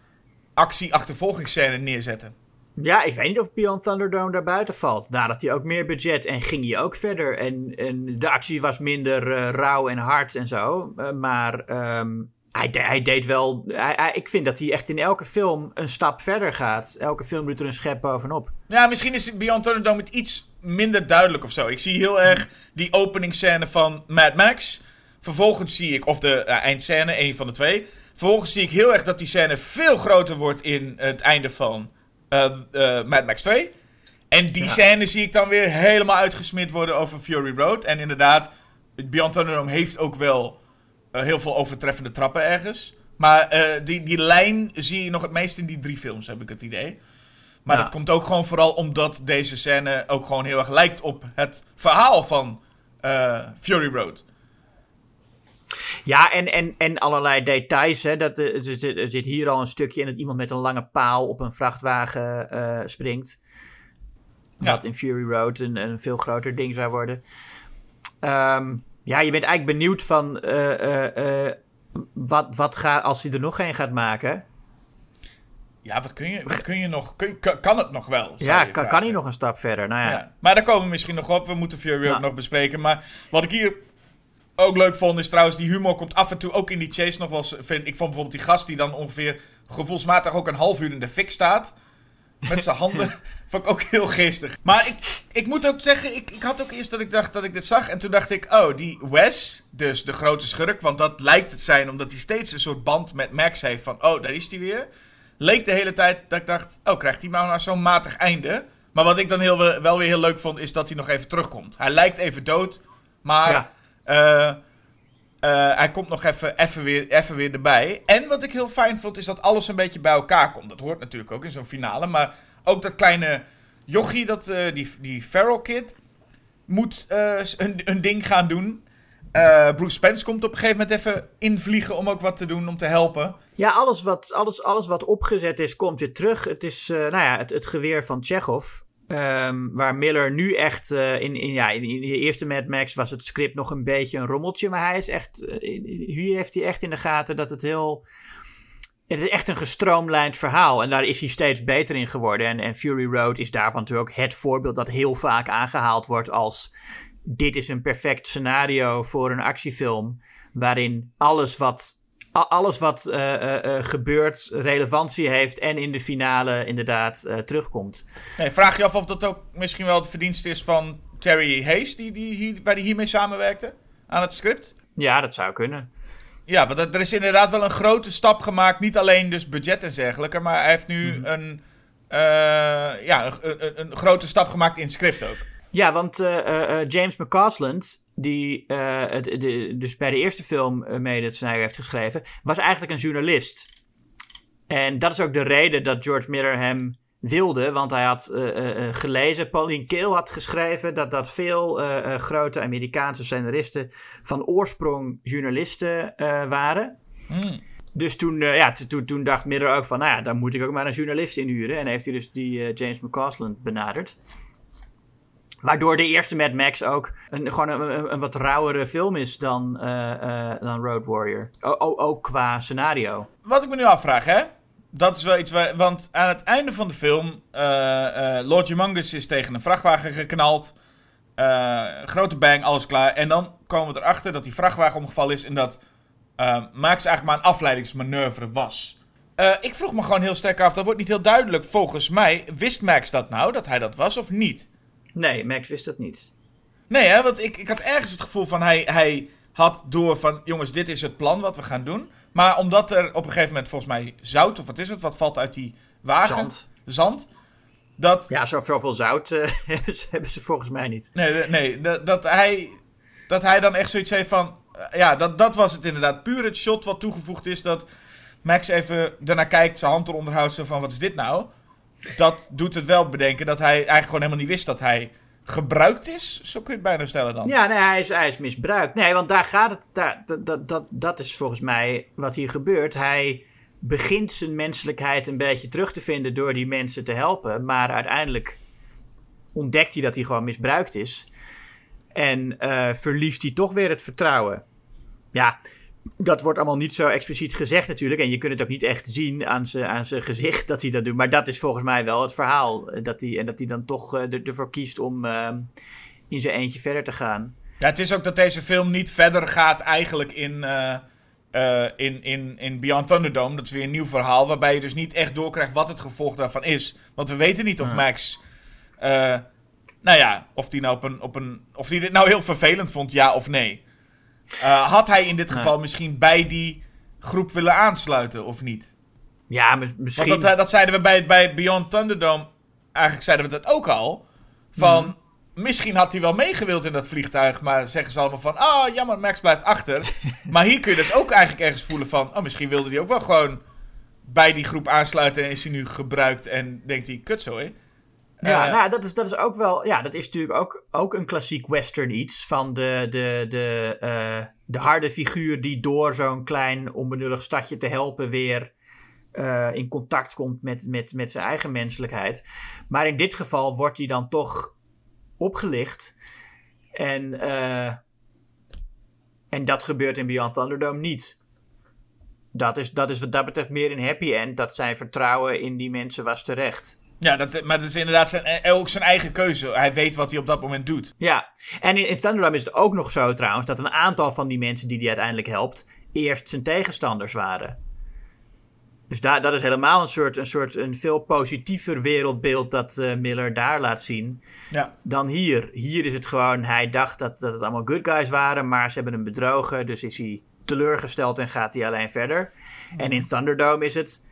actie-achtervolgingsscène neerzetten. Ja, ik weet niet of Beyond Thunderdome daar buiten valt. Daar had hij ook meer budget en ging hij ook verder. En, en de actie was minder uh, rauw en hard en zo. Uh, maar um, hij, hij, deed wel. Hij, hij, ik vind dat hij echt in elke film een stap verder gaat. Elke film doet er een schep bovenop. Ja, misschien is Beyond Thunderdome het iets minder duidelijk of zo. Ik zie heel erg die openingsscène van Mad Max. Vervolgens zie ik, of de uh, eindscène, een van de twee. Vervolgens zie ik heel erg dat die scène veel groter wordt in het einde van uh, uh, Mad Max 2. En die ja. scène zie ik dan weer helemaal uitgesmeerd worden over Fury Road. En inderdaad, Beyond Thunderdome heeft ook wel uh, heel veel overtreffende trappen ergens. Maar die, die lijn zie je nog het meest in die drie films, heb ik het idee. Maar ja. dat komt ook gewoon vooral omdat deze scène ook gewoon heel erg lijkt op het verhaal van Fury Road. Ja, en, en, en allerlei details. Hè. Dat, er, zit, er zit hier al een stukje in dat iemand met een lange paal op een vrachtwagen uh, springt. Ja. Wat in Fury Road een, een veel groter ding zou worden. Um, ja, je bent eigenlijk benieuwd van uh, uh, wat, wat gaat als hij er nog een gaat maken. Ja, wat kun je, wat kun je nog? Kun, kan het nog wel? Ja, kan, kan hij nog een stap verder? Nou ja. ja. Maar daar komen we misschien nog op. We moeten Fury Road nou. nog bespreken. Maar wat ik hier ook leuk vond is trouwens, die humor komt af en toe ook in die chase nog wel eens. Vind, ik vond bijvoorbeeld die gast die dan ongeveer gevoelsmatig ook een half uur in de fik staat. Met zijn handen. vond ik ook heel geestig. Maar ik, ik moet ook zeggen, ik, ik had ook eerst dat ik dacht dat ik dit zag. En toen dacht ik, oh, die Wes, dus de grote schurk. Want dat lijkt het zijn omdat hij steeds een soort band met Max heeft van, oh, daar is hij weer. Leek de hele tijd dat ik dacht, oh, krijgt hij nou, nou zo'n matig einde? Maar wat ik dan heel, wel weer heel leuk vond, is dat hij nog even terugkomt. Hij lijkt even dood, maar... Ja. Uh, uh, hij komt nog even, even, weer, even weer erbij. En wat ik heel fijn vond, is dat alles een beetje bij elkaar komt. Dat hoort natuurlijk ook in zo'n finale. Maar ook dat kleine jochie, dat, uh, die, die Feral Kid, moet een, een ding gaan doen. Bruce Spence komt op een gegeven moment even invliegen om ook wat te doen, om te helpen. Ja, alles wat, alles, alles wat opgezet is, komt weer terug. Het is nou ja, het, het geweer van Chekhov. Um, waar Miller nu echt uh, in, in, ja, in, de eerste Mad Max was het script nog een beetje een rommeltje. Maar hij is echt. Uh, hier heeft hij echt in de gaten dat het heel. Het is echt een gestroomlijnd verhaal. En daar is hij steeds beter in geworden. En, en Fury Road is daarvan natuurlijk ook het voorbeeld dat heel vaak aangehaald wordt als. Dit is een perfect scenario voor een actiefilm. Waarin alles wat alles wat uh, uh, gebeurt relevantie heeft en in de finale inderdaad terugkomt. Nee, vraag je af of dat ook misschien wel het verdienst is van Terry Hayes, die, die, hier, waar hij hiermee samenwerkte aan het script? Ja, dat zou kunnen. Ja, want er is inderdaad wel een grote stap gemaakt. Niet alleen dus budget en dergelijke, maar hij heeft nu mm. een, ja, een, een, een, grote stap gemaakt in script ook. Ja, want James McCausland die uh, de, dus bij de eerste film mede het scenario heeft geschreven, was eigenlijk een journalist. En dat is ook de reden dat George Miller hem wilde, want hij had gelezen, Pauline Kael had geschreven dat, dat veel grote Amerikaanse scenaristen van oorsprong journalisten waren. Mm. Dus toen, ja, toen, toen dacht Miller ook van, nou ja, dan moet ik ook maar een journalist inhuren. En heeft hij dus die James McCausland benaderd. Waardoor de eerste Mad Max ook een, gewoon een, een wat rauwere film is dan, uh, uh, dan Road Warrior. Ook qua scenario. Wat ik me nu afvraag, hè? Dat is wel iets waar. Want aan het einde van de film. Uh, Lord Humongous is tegen een vrachtwagen geknald. grote bang, alles klaar. En dan komen we erachter dat die vrachtwagen omgevallen is. En dat Max eigenlijk maar een afleidingsmanoeuvre was. ik vroeg me gewoon heel sterk af. Dat wordt niet heel duidelijk volgens mij. Wist Max dat nou? Dat hij dat was of niet? Nee, Max wist dat niet. Nee, hè, want ik, ik had ergens het gevoel van hij, hij had door van... jongens, dit is het plan wat we gaan doen. Maar omdat er op een gegeven moment volgens mij zout... of wat is het, wat valt uit die wagen? Zand. Zand. Dat... Ja, zoveel zout uh, hebben ze volgens mij niet. Nee, nee dat, dat, hij, dat hij dan echt zoiets heeft van... Uh, ja, dat, dat was het inderdaad. Puur het shot wat toegevoegd is dat... Max even daarnaar kijkt, zijn hand eronder houdt, zo van wat is dit nou? Dat doet het wel bedenken dat hij eigenlijk gewoon helemaal niet wist dat hij gebruikt is. Zo kun je het bijna stellen dan. Ja, nee, hij is, hij is misbruikt. Nee, want daar gaat het. Daar, dat, dat, dat, is volgens mij wat hier gebeurt. Hij begint zijn menselijkheid een beetje terug te vinden door die mensen te helpen. Maar uiteindelijk ontdekt hij dat hij gewoon misbruikt is. En uh, verliest hij toch weer het vertrouwen. Ja, Dat wordt allemaal niet zo expliciet gezegd natuurlijk. En je kunt het ook niet echt zien aan zijn gezicht dat hij dat doet. Maar dat is volgens mij wel het verhaal. eh, Dat hij, en dat hij dan toch eh, er- ervoor kiest om eh, in zijn eentje verder te gaan. Ja, het is ook dat deze film niet verder gaat eigenlijk in, in, in, in Beyond Thunderdome. Dat is weer een nieuw verhaal, waarbij je dus niet echt doorkrijgt wat het gevolg daarvan is. Want we weten niet of Max, nou ja, of die nou op een, op een, of die dit nou heel vervelend vond, ja of nee. Eh, had hij in dit geval misschien bij die groep willen aansluiten of niet? Ja, mis- misschien. Want dat, eh, dat zeiden we bij, bij Beyond Thunderdome. Eigenlijk zeiden we dat ook al. Van, Mhm. misschien had hij wel meegewild in dat vliegtuig. Maar zeggen ze allemaal van, ah, jammer, Max blijft achter. maar hier kun je dus ook eigenlijk ergens voelen van... Oh, misschien wilde hij ook wel gewoon bij die groep aansluiten... en is hij nu gebruikt en denkt hij, kut zo, hè? Ja, Eh, nou, dat is, dat is ook wel. Ja, dat is natuurlijk ook, ook een klassiek western iets. Van de, de, de, eh, de harde figuur die door zo'n klein onbenullig stadje te helpen weer eh, in contact komt met, met, met zijn eigen menselijkheid. Maar in dit geval wordt hij dan toch opgelicht. En, en dat gebeurt in Beyond Thunderdome niet. Dat is, dat is wat dat betreft meer een happy end. Dat zijn vertrouwen in die mensen was terecht. Ja, dat, maar dat is inderdaad zijn, eh, ook zijn eigen keuze. Hij weet wat hij op dat moment doet. Ja, en in, in Thunderdome is het ook nog zo trouwens dat een aantal van die mensen die hij uiteindelijk helpt, eerst zijn tegenstanders waren. Dus daar, dat is helemaal een soort, een soort een veel positiever wereldbeeld dat eh, Miller daar laat zien Ja. dan hier. Hier is het gewoon, hij dacht dat, dat het allemaal good guys waren, maar ze hebben hem bedrogen, dus is hij teleurgesteld en gaat hij alleen verder. En in Thunderdome is het,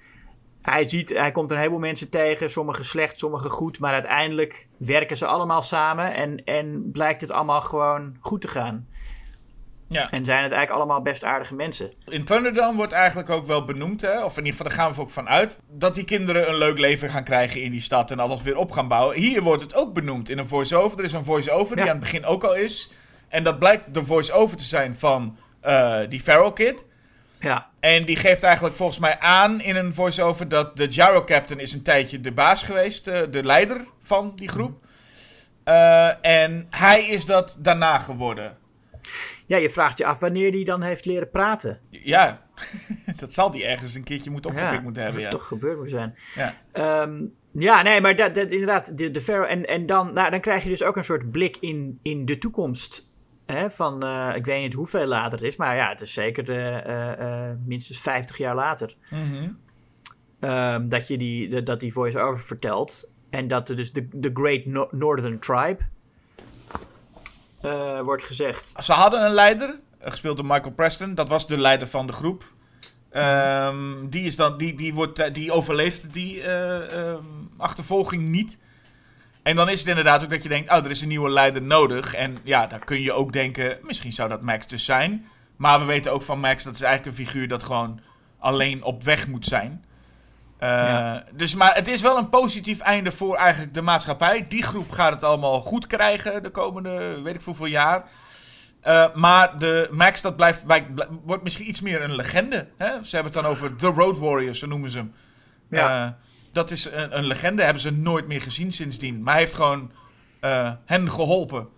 hij ziet, hij komt een heleboel mensen tegen, sommige slecht, sommige goed, maar uiteindelijk werken ze allemaal samen en, en blijkt het allemaal gewoon goed te gaan. Ja. En zijn het eigenlijk allemaal best aardige mensen. In Thunderdome wordt eigenlijk ook wel benoemd, hè, of in ieder geval daar gaan we ook van uit, dat die kinderen een leuk leven gaan krijgen in die stad en alles weer op gaan bouwen. Hier wordt het ook benoemd in een voice-over. Er is een voice-over die aan het begin ook al is. En dat blijkt de voice-over te zijn van eh, die Feral Kid. Ja, En die geeft eigenlijk volgens mij aan in een voice-over dat de Gyro Captain is een tijdje de baas geweest, eh, de leider van die groep. Eh, en hij is dat daarna geworden. ja, je vraagt je af wanneer hij dan heeft leren praten. Ja, dat zal die ergens een keertje moeten opgepikt moeten hebben. dat Ja. het toch gebeurd moet zijn. Ja. Ehm, ja, nee, maar dat, dat, inderdaad, de, de Pharaoh. En, en dan, nou, dan krijg je dus ook een soort blik in, in de toekomst. Hè, van, eh, ik weet niet hoeveel later het is, maar ja, het is zeker de, eh, eh, minstens 50 jaar later. Mhm. ehm, dat je die, de- dat die voice-over vertelt. En dat er dus de, de Great No- Northern Tribe wordt gezegd. Ze hadden een leider, gespeeld door Michael Preston. Dat was de leider van de groep. Ehm, die, is dan, die, die, wordt, die overleeft die eh, ehm, achtervolging niet. En dan is het inderdaad ook dat je denkt, oh, er is een nieuwe leider nodig. En ja, dan kun je ook denken, misschien zou dat Max dus zijn. Maar we weten ook van Max, dat is eigenlijk een figuur dat gewoon alleen op weg moet zijn. Eh, Ja. Dus, maar het is wel een positief einde voor eigenlijk de maatschappij. Die groep gaat het allemaal goed krijgen de komende, weet ik hoeveel jaar. Eh, maar de Max, dat blijft, wordt misschien iets meer een legende. Hè? Ze hebben het dan over The Road Warriors, zo noemen ze hem. Ja. Eh, dat is een, een legende, hebben ze nooit meer gezien sindsdien. Maar hij heeft gewoon eh, hen geholpen.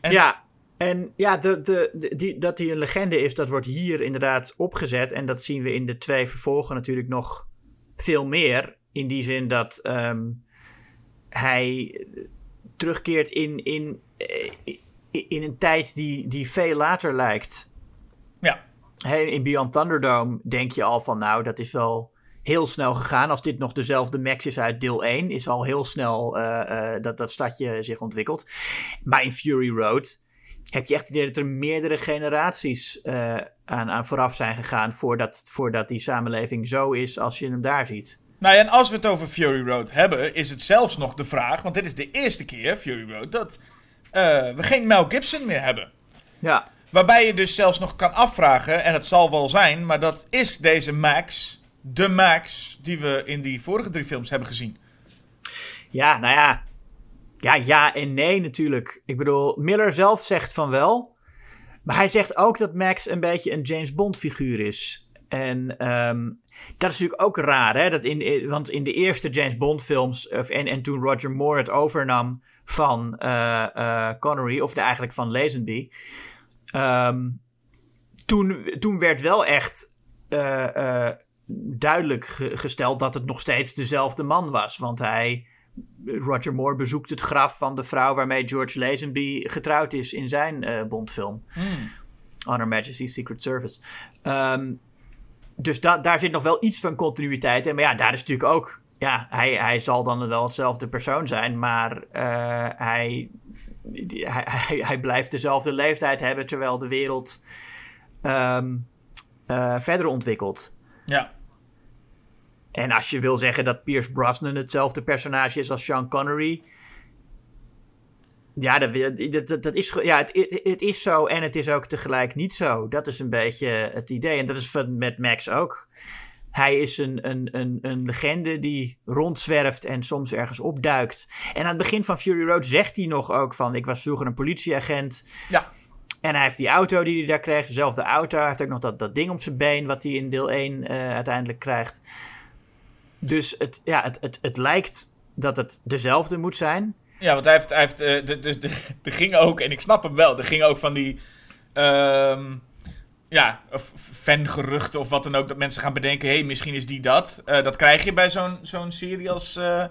En- Ja, en ja, de, de, de- die, dat hij een legende is, dat wordt hier inderdaad opgezet. En dat zien we in de twee vervolgen natuurlijk nog veel meer. In die zin dat ehm, hij terugkeert in, in, eh, in een tijd die, die veel later lijkt. Ja. Hè, in Beyond Thunderdome denk je al van, nou, dat is wel heel snel gegaan. Als dit nog dezelfde Max is uit deel 1, is al heel snel eh, eh, dat dat stadje zich ontwikkelt. Maar in Fury Road heb je echt het idee dat er meerdere generaties eh, aan, aan vooraf zijn gegaan voordat, voordat die samenleving zo is als je hem daar ziet. Nou ja, en als we het over Fury Road hebben, is het zelfs nog de vraag, want dit is de eerste keer, Fury Road, dat we geen Mel Gibson meer hebben. Ja, Waarbij je dus zelfs nog kan afvragen, en het zal wel zijn, maar dat is deze Max, de Max, die we in die vorige drie films hebben gezien. ja nou ja. Ja, ja en nee natuurlijk. Ik bedoel, Miller zelf zegt van wel. Maar hij zegt ook dat Max een beetje een James Bond figuur is. En ehm, dat is natuurlijk ook raar, hè? Dat in, want in de eerste James Bond films, of, en, en toen Roger Moore het overnam van eh, eh, Connery, of eigenlijk van Lazenby, ehm, toen, toen werd wel echt eh, eh, duidelijk ge- gesteld dat het nog steeds dezelfde man was. Want hij, Roger Moore bezoekt het graf van de vrouw waarmee George Lazenby getrouwd is in zijn eh, Bondfilm. On Her Majesty's Secret Service. Ehm, dus da- daar zit nog wel iets van continuïteit in. Maar ja, daar is natuurlijk ook... Ja, hij, hij zal dan wel hetzelfde persoon zijn, maar hij, hij, hij, hij blijft dezelfde leeftijd hebben terwijl de wereld ehm, eh, verder ontwikkelt. Ja. En als je wil zeggen dat Pierce Brosnan hetzelfde personage is als Sean Connery. Ja, dat, dat, is, ja het, het, is zo en het is ook tegelijk niet zo. Dat is een beetje het idee. En dat is met Max ook. Hij is een, een, een, een legende die rondzwerft en soms ergens opduikt. En aan het begin van Fury Road zegt hij nog ook van... ik was vroeger een politieagent. Ja. En hij heeft die auto die hij daar kreeg, dezelfde auto. Hij heeft ook nog dat, dat ding op zijn been wat hij in deel 1 eh, uiteindelijk krijgt. Dus het, ja, het, het, het lijkt dat het dezelfde moet zijn. Ja, want hij heeft, hij heeft eh, de- dus de- er ging ook, en ik snap hem wel, er ging ook van die, ehm, ja, fangeruchten of wat dan ook, dat mensen gaan bedenken, hé, hey, misschien is die dat. Eh, dat krijg je bij zo'n zo'n serie als eh,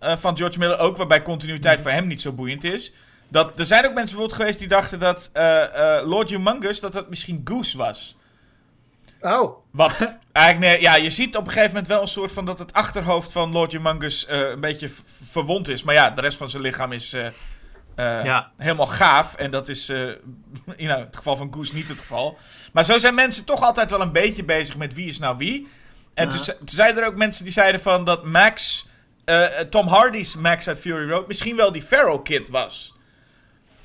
van George Miller ook, waarbij continuïteit voor hem niet zo boeiend is. Dat, er zijn ook mensen bijvoorbeeld geweest die dachten dat Lord Humongous, dat dat misschien Goose was. Oh. Wat eigenlijk, nee, ja, je ziet op een gegeven moment wel een soort van dat het achterhoofd van Lord Humongous eh, een beetje verwond is. Maar ja, de rest van zijn lichaam is eh, eh, Ja. helemaal gaaf. En dat is eh, in het geval van Goose niet het geval. Maar zo zijn mensen toch altijd wel een beetje bezig met wie is nou wie. En Ja. toen, ze- toen zeiden er ook mensen die zeiden van dat Max, eh, Tom Hardy's Max uit Fury Road, misschien wel die Pharaoh Kid was.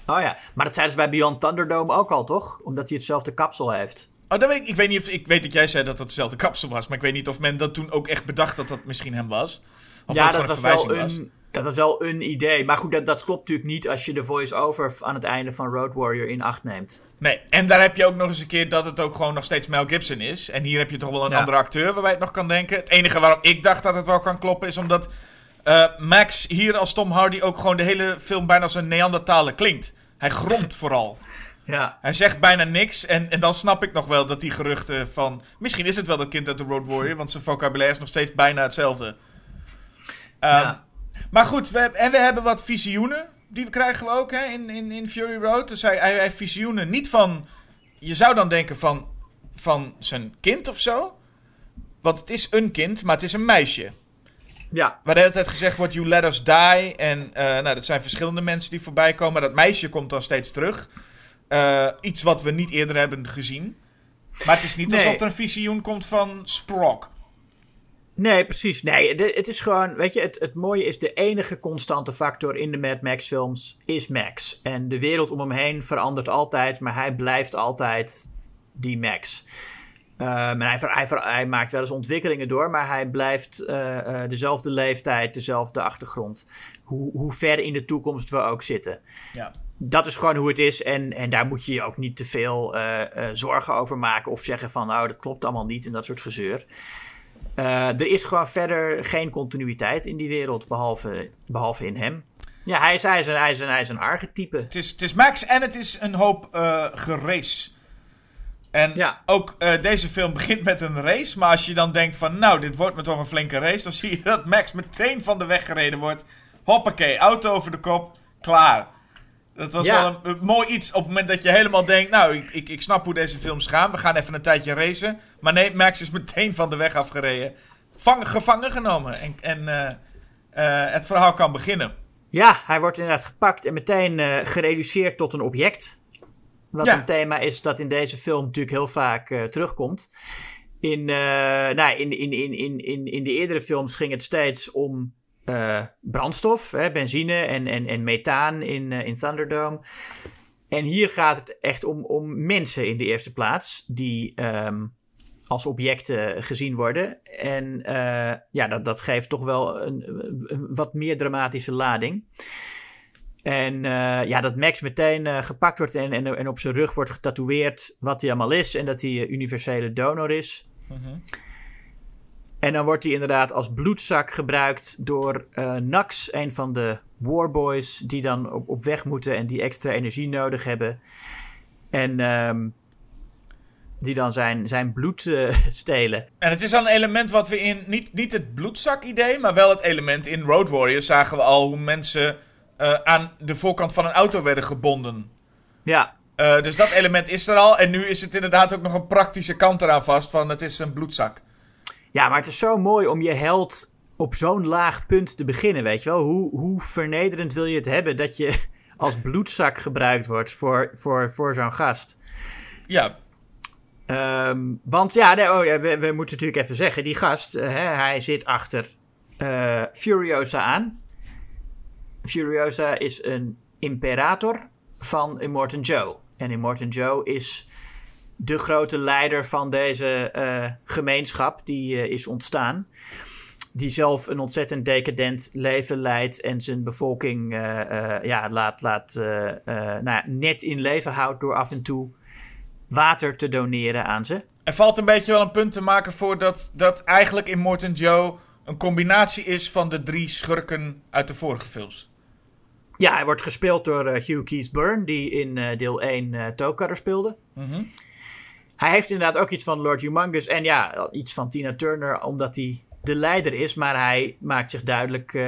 Oh ja, maar dat zeiden ze bij Beyond Thunderdome ook al, toch? Omdat hij hetzelfde kapsel heeft. Oh, dat weet ik, ik weet niet of ik weet dat jij zei dat dat dezelfde kapsel was, maar ik weet niet of men dat toen ook echt bedacht dat dat misschien hem was. Of ja, dat was, wel een, dat was wel een idee. Maar goed, dat, dat klopt natuurlijk niet als je de voice-over aan het einde van Road Warrior in acht neemt. Nee, en daar heb je ook nog eens een keer dat het ook gewoon nog steeds Mel Gibson is. En hier heb je toch wel een Ja. andere acteur waarbij je het nog kan denken. Het enige waarom ik dacht dat het wel kan kloppen is omdat eh, Max hier als Tom Hardy ook gewoon de hele film bijna als een Neandertaler klinkt. Hij gromt vooral. Ja, Hij zegt bijna niks en, en dan snap ik nog wel dat die geruchten van... Misschien is het wel dat kind uit de Road Warrior, want zijn vocabulaire is nog steeds bijna hetzelfde. Ehm, Ja. Maar goed, we, en we hebben wat visioenen. Die krijgen we ook hè, in, in, in Fury Road. Dus hij, hij hij heeft visioenen niet van... Je zou dan denken van, van zijn kind of zo. Want het is een kind, maar het is een meisje. ja, Waar de hele tijd gezegd wordt, you let us die. En eh, nou, dat zijn verschillende mensen die voorbij komen. Maar dat meisje komt dan steeds terug. Eh, iets wat we niet eerder hebben gezien. Maar het is niet Nee. alsof er een visioen komt van Sprog. Nee, precies. Nee, de- het is gewoon, weet je, het, het mooie is de enige constante factor in de Mad Max films is Max. En de wereld om hem heen verandert altijd, maar hij blijft altijd die Max. En hij, hij, hij maakt wel eens ontwikkelingen door, maar hij blijft eh, eh, dezelfde leeftijd, dezelfde achtergrond. Hoe, hoe ver in de toekomst we ook zitten. Ja. Dat is gewoon hoe het is en, en daar moet je je ook niet te veel eh, eh, zorgen over maken of zeggen van, nou, dat klopt allemaal niet en dat soort gezeur. Eh, er is gewoon verder geen continuïteit in die wereld, behalve, behalve in hem. Ja, hij is, hij is, een, hij is, een, hij is een archetype. Het is, het is Max en het is een hoop gerace. En Ja. ook deze film begint met een race. Maar als je dan denkt van, nou, dit wordt me toch een flinke race. Dan zie je dat Max meteen van de weg gereden wordt. Hoppakee, auto over de kop, klaar. Dat was Ja. wel een, een mooi iets op het moment dat je helemaal denkt... Nou, ik, ik, ik snap hoe deze films gaan. We gaan even een tijdje racen. Maar nee, Max is meteen van de weg afgereden. Vang, gevangen genomen. En, en eh, eh, het verhaal kan beginnen. Ja, hij wordt inderdaad gepakt en meteen eh, gereduceerd tot een object. Wat Ja. een thema is dat in deze film natuurlijk heel vaak terugkomt. In, nou, in, in, in, in, in, in de eerdere films ging het steeds om eh, brandstof, hè, benzine en, en, en methaan in, eh, in Thunderdome. En hier gaat het echt om, om mensen in de eerste plaats, die ehm, als objecten gezien worden. En eh, ja, dat, dat geeft toch wel een, wat meer dramatische lading. En ja, dat Max meteen gepakt wordt en, en, op zijn rug wordt getatoeëerd wat hij allemaal is. En dat hij eh, universele donor is. En dan wordt hij inderdaad als bloedzak gebruikt door eh, Nax, een van de warboys, die dan op, op weg moeten en die extra energie nodig hebben. En ehm, die dan zijn, zijn bloed eh, stelen. En het is dan een element wat we in, niet, niet het bloedzak-idee, maar wel het element in Road Warriors zagen we al hoe mensen eh, aan de voorkant van een auto werden gebonden. Ja, dus dat element is er al. En nu is het inderdaad ook nog een praktische kant eraan vast van het is een bloedzak. Ja, maar het is zo mooi om je held op zo'n laag punt te beginnen, weet je wel? Hoe, hoe vernederend wil je het hebben dat je als bloedzak gebruikt wordt voor, voor, voor zo'n gast? Ja, Ehm, want ja, nee, oh, ja we, we moeten natuurlijk even zeggen, die gast, eh, hè, hij zit achter eh, Furiosa aan. Furiosa is een imperator van Immortan Joe. En Immortan Joe is de grote leider van deze eh, gemeenschap die eh, is ontstaan. Die zelf een ontzettend decadent leven leidt en zijn bevolking eh, ja, laat, laat nou, ja, net in leven houdt door af en toe water te doneren aan ze. er valt een beetje wel een punt te maken voor dat, dat eigenlijk in Morton Joe een combinatie is van de drie schurken uit de vorige films. Ja, hij wordt gespeeld door Hugh Keith Byrne, die in deel 1 uh, Toecutter speelde. Mhm. Hij heeft inderdaad ook iets van Lord Humongous en ja, iets van Tina Turner, omdat hij de leider is. Maar hij maakt zich duidelijk, eh,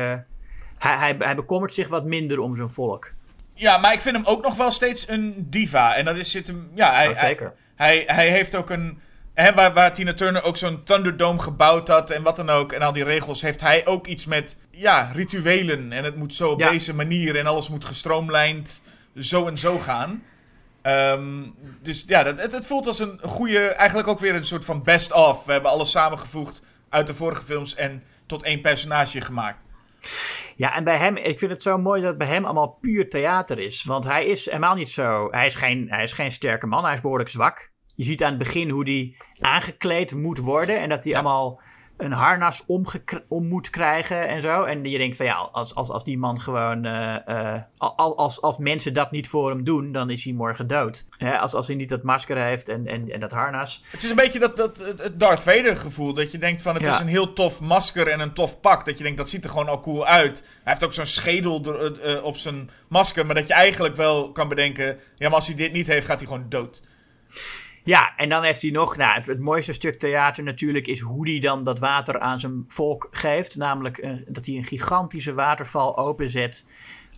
hij, hij, hij bekommert zich wat minder om zijn volk. Ja, maar ik vind hem ook nog wel steeds een diva. En dat is zit hem. Ja, hij, Oh, zeker. Hij, hij, hij heeft ook een. Hè, waar, waar Tina Turner ook zo'n Thunderdome gebouwd had en wat dan ook. En al die regels. Heeft hij ook iets met. Ja, rituelen. En het moet zo op Ja. deze manier. En alles moet gestroomlijnd. Zo en zo gaan. Ehm, dus ja, dat, het, het voelt als een goede. Eigenlijk ook weer een soort van best-of. We hebben alles samengevoegd uit de vorige films. En tot één personage gemaakt. Ja, en bij hem, ik vind het zo mooi dat het bij hem allemaal puur theater is. Want hij is helemaal niet zo, hij is geen, hij is geen sterke man, hij is behoorlijk zwak. Je ziet aan het begin hoe hij aangekleed moet worden en dat hij allemaal een harnas omgekr- om moet krijgen en zo. En je denkt van ja, als, als, als die man gewoon, al- als, als mensen dat niet voor hem doen, dan is hij morgen dood. Hè, als, als hij niet dat masker heeft en, en, en dat harnas. Het is een beetje dat, dat, het- Darth Vader gevoel. Dat je denkt van het Ja. is een heel tof masker en een tof pak. Dat je denkt dat ziet er gewoon al cool uit. Hij heeft ook zo'n schedel eh, op zijn masker. Maar dat je eigenlijk wel kan bedenken. Ja, maar als hij dit niet heeft gaat hij gewoon dood. Ja, en dan heeft hij nog, nou, het, het mooiste stuk theater natuurlijk is hoe hij dan dat water aan zijn volk geeft. Namelijk eh, dat hij een gigantische waterval openzet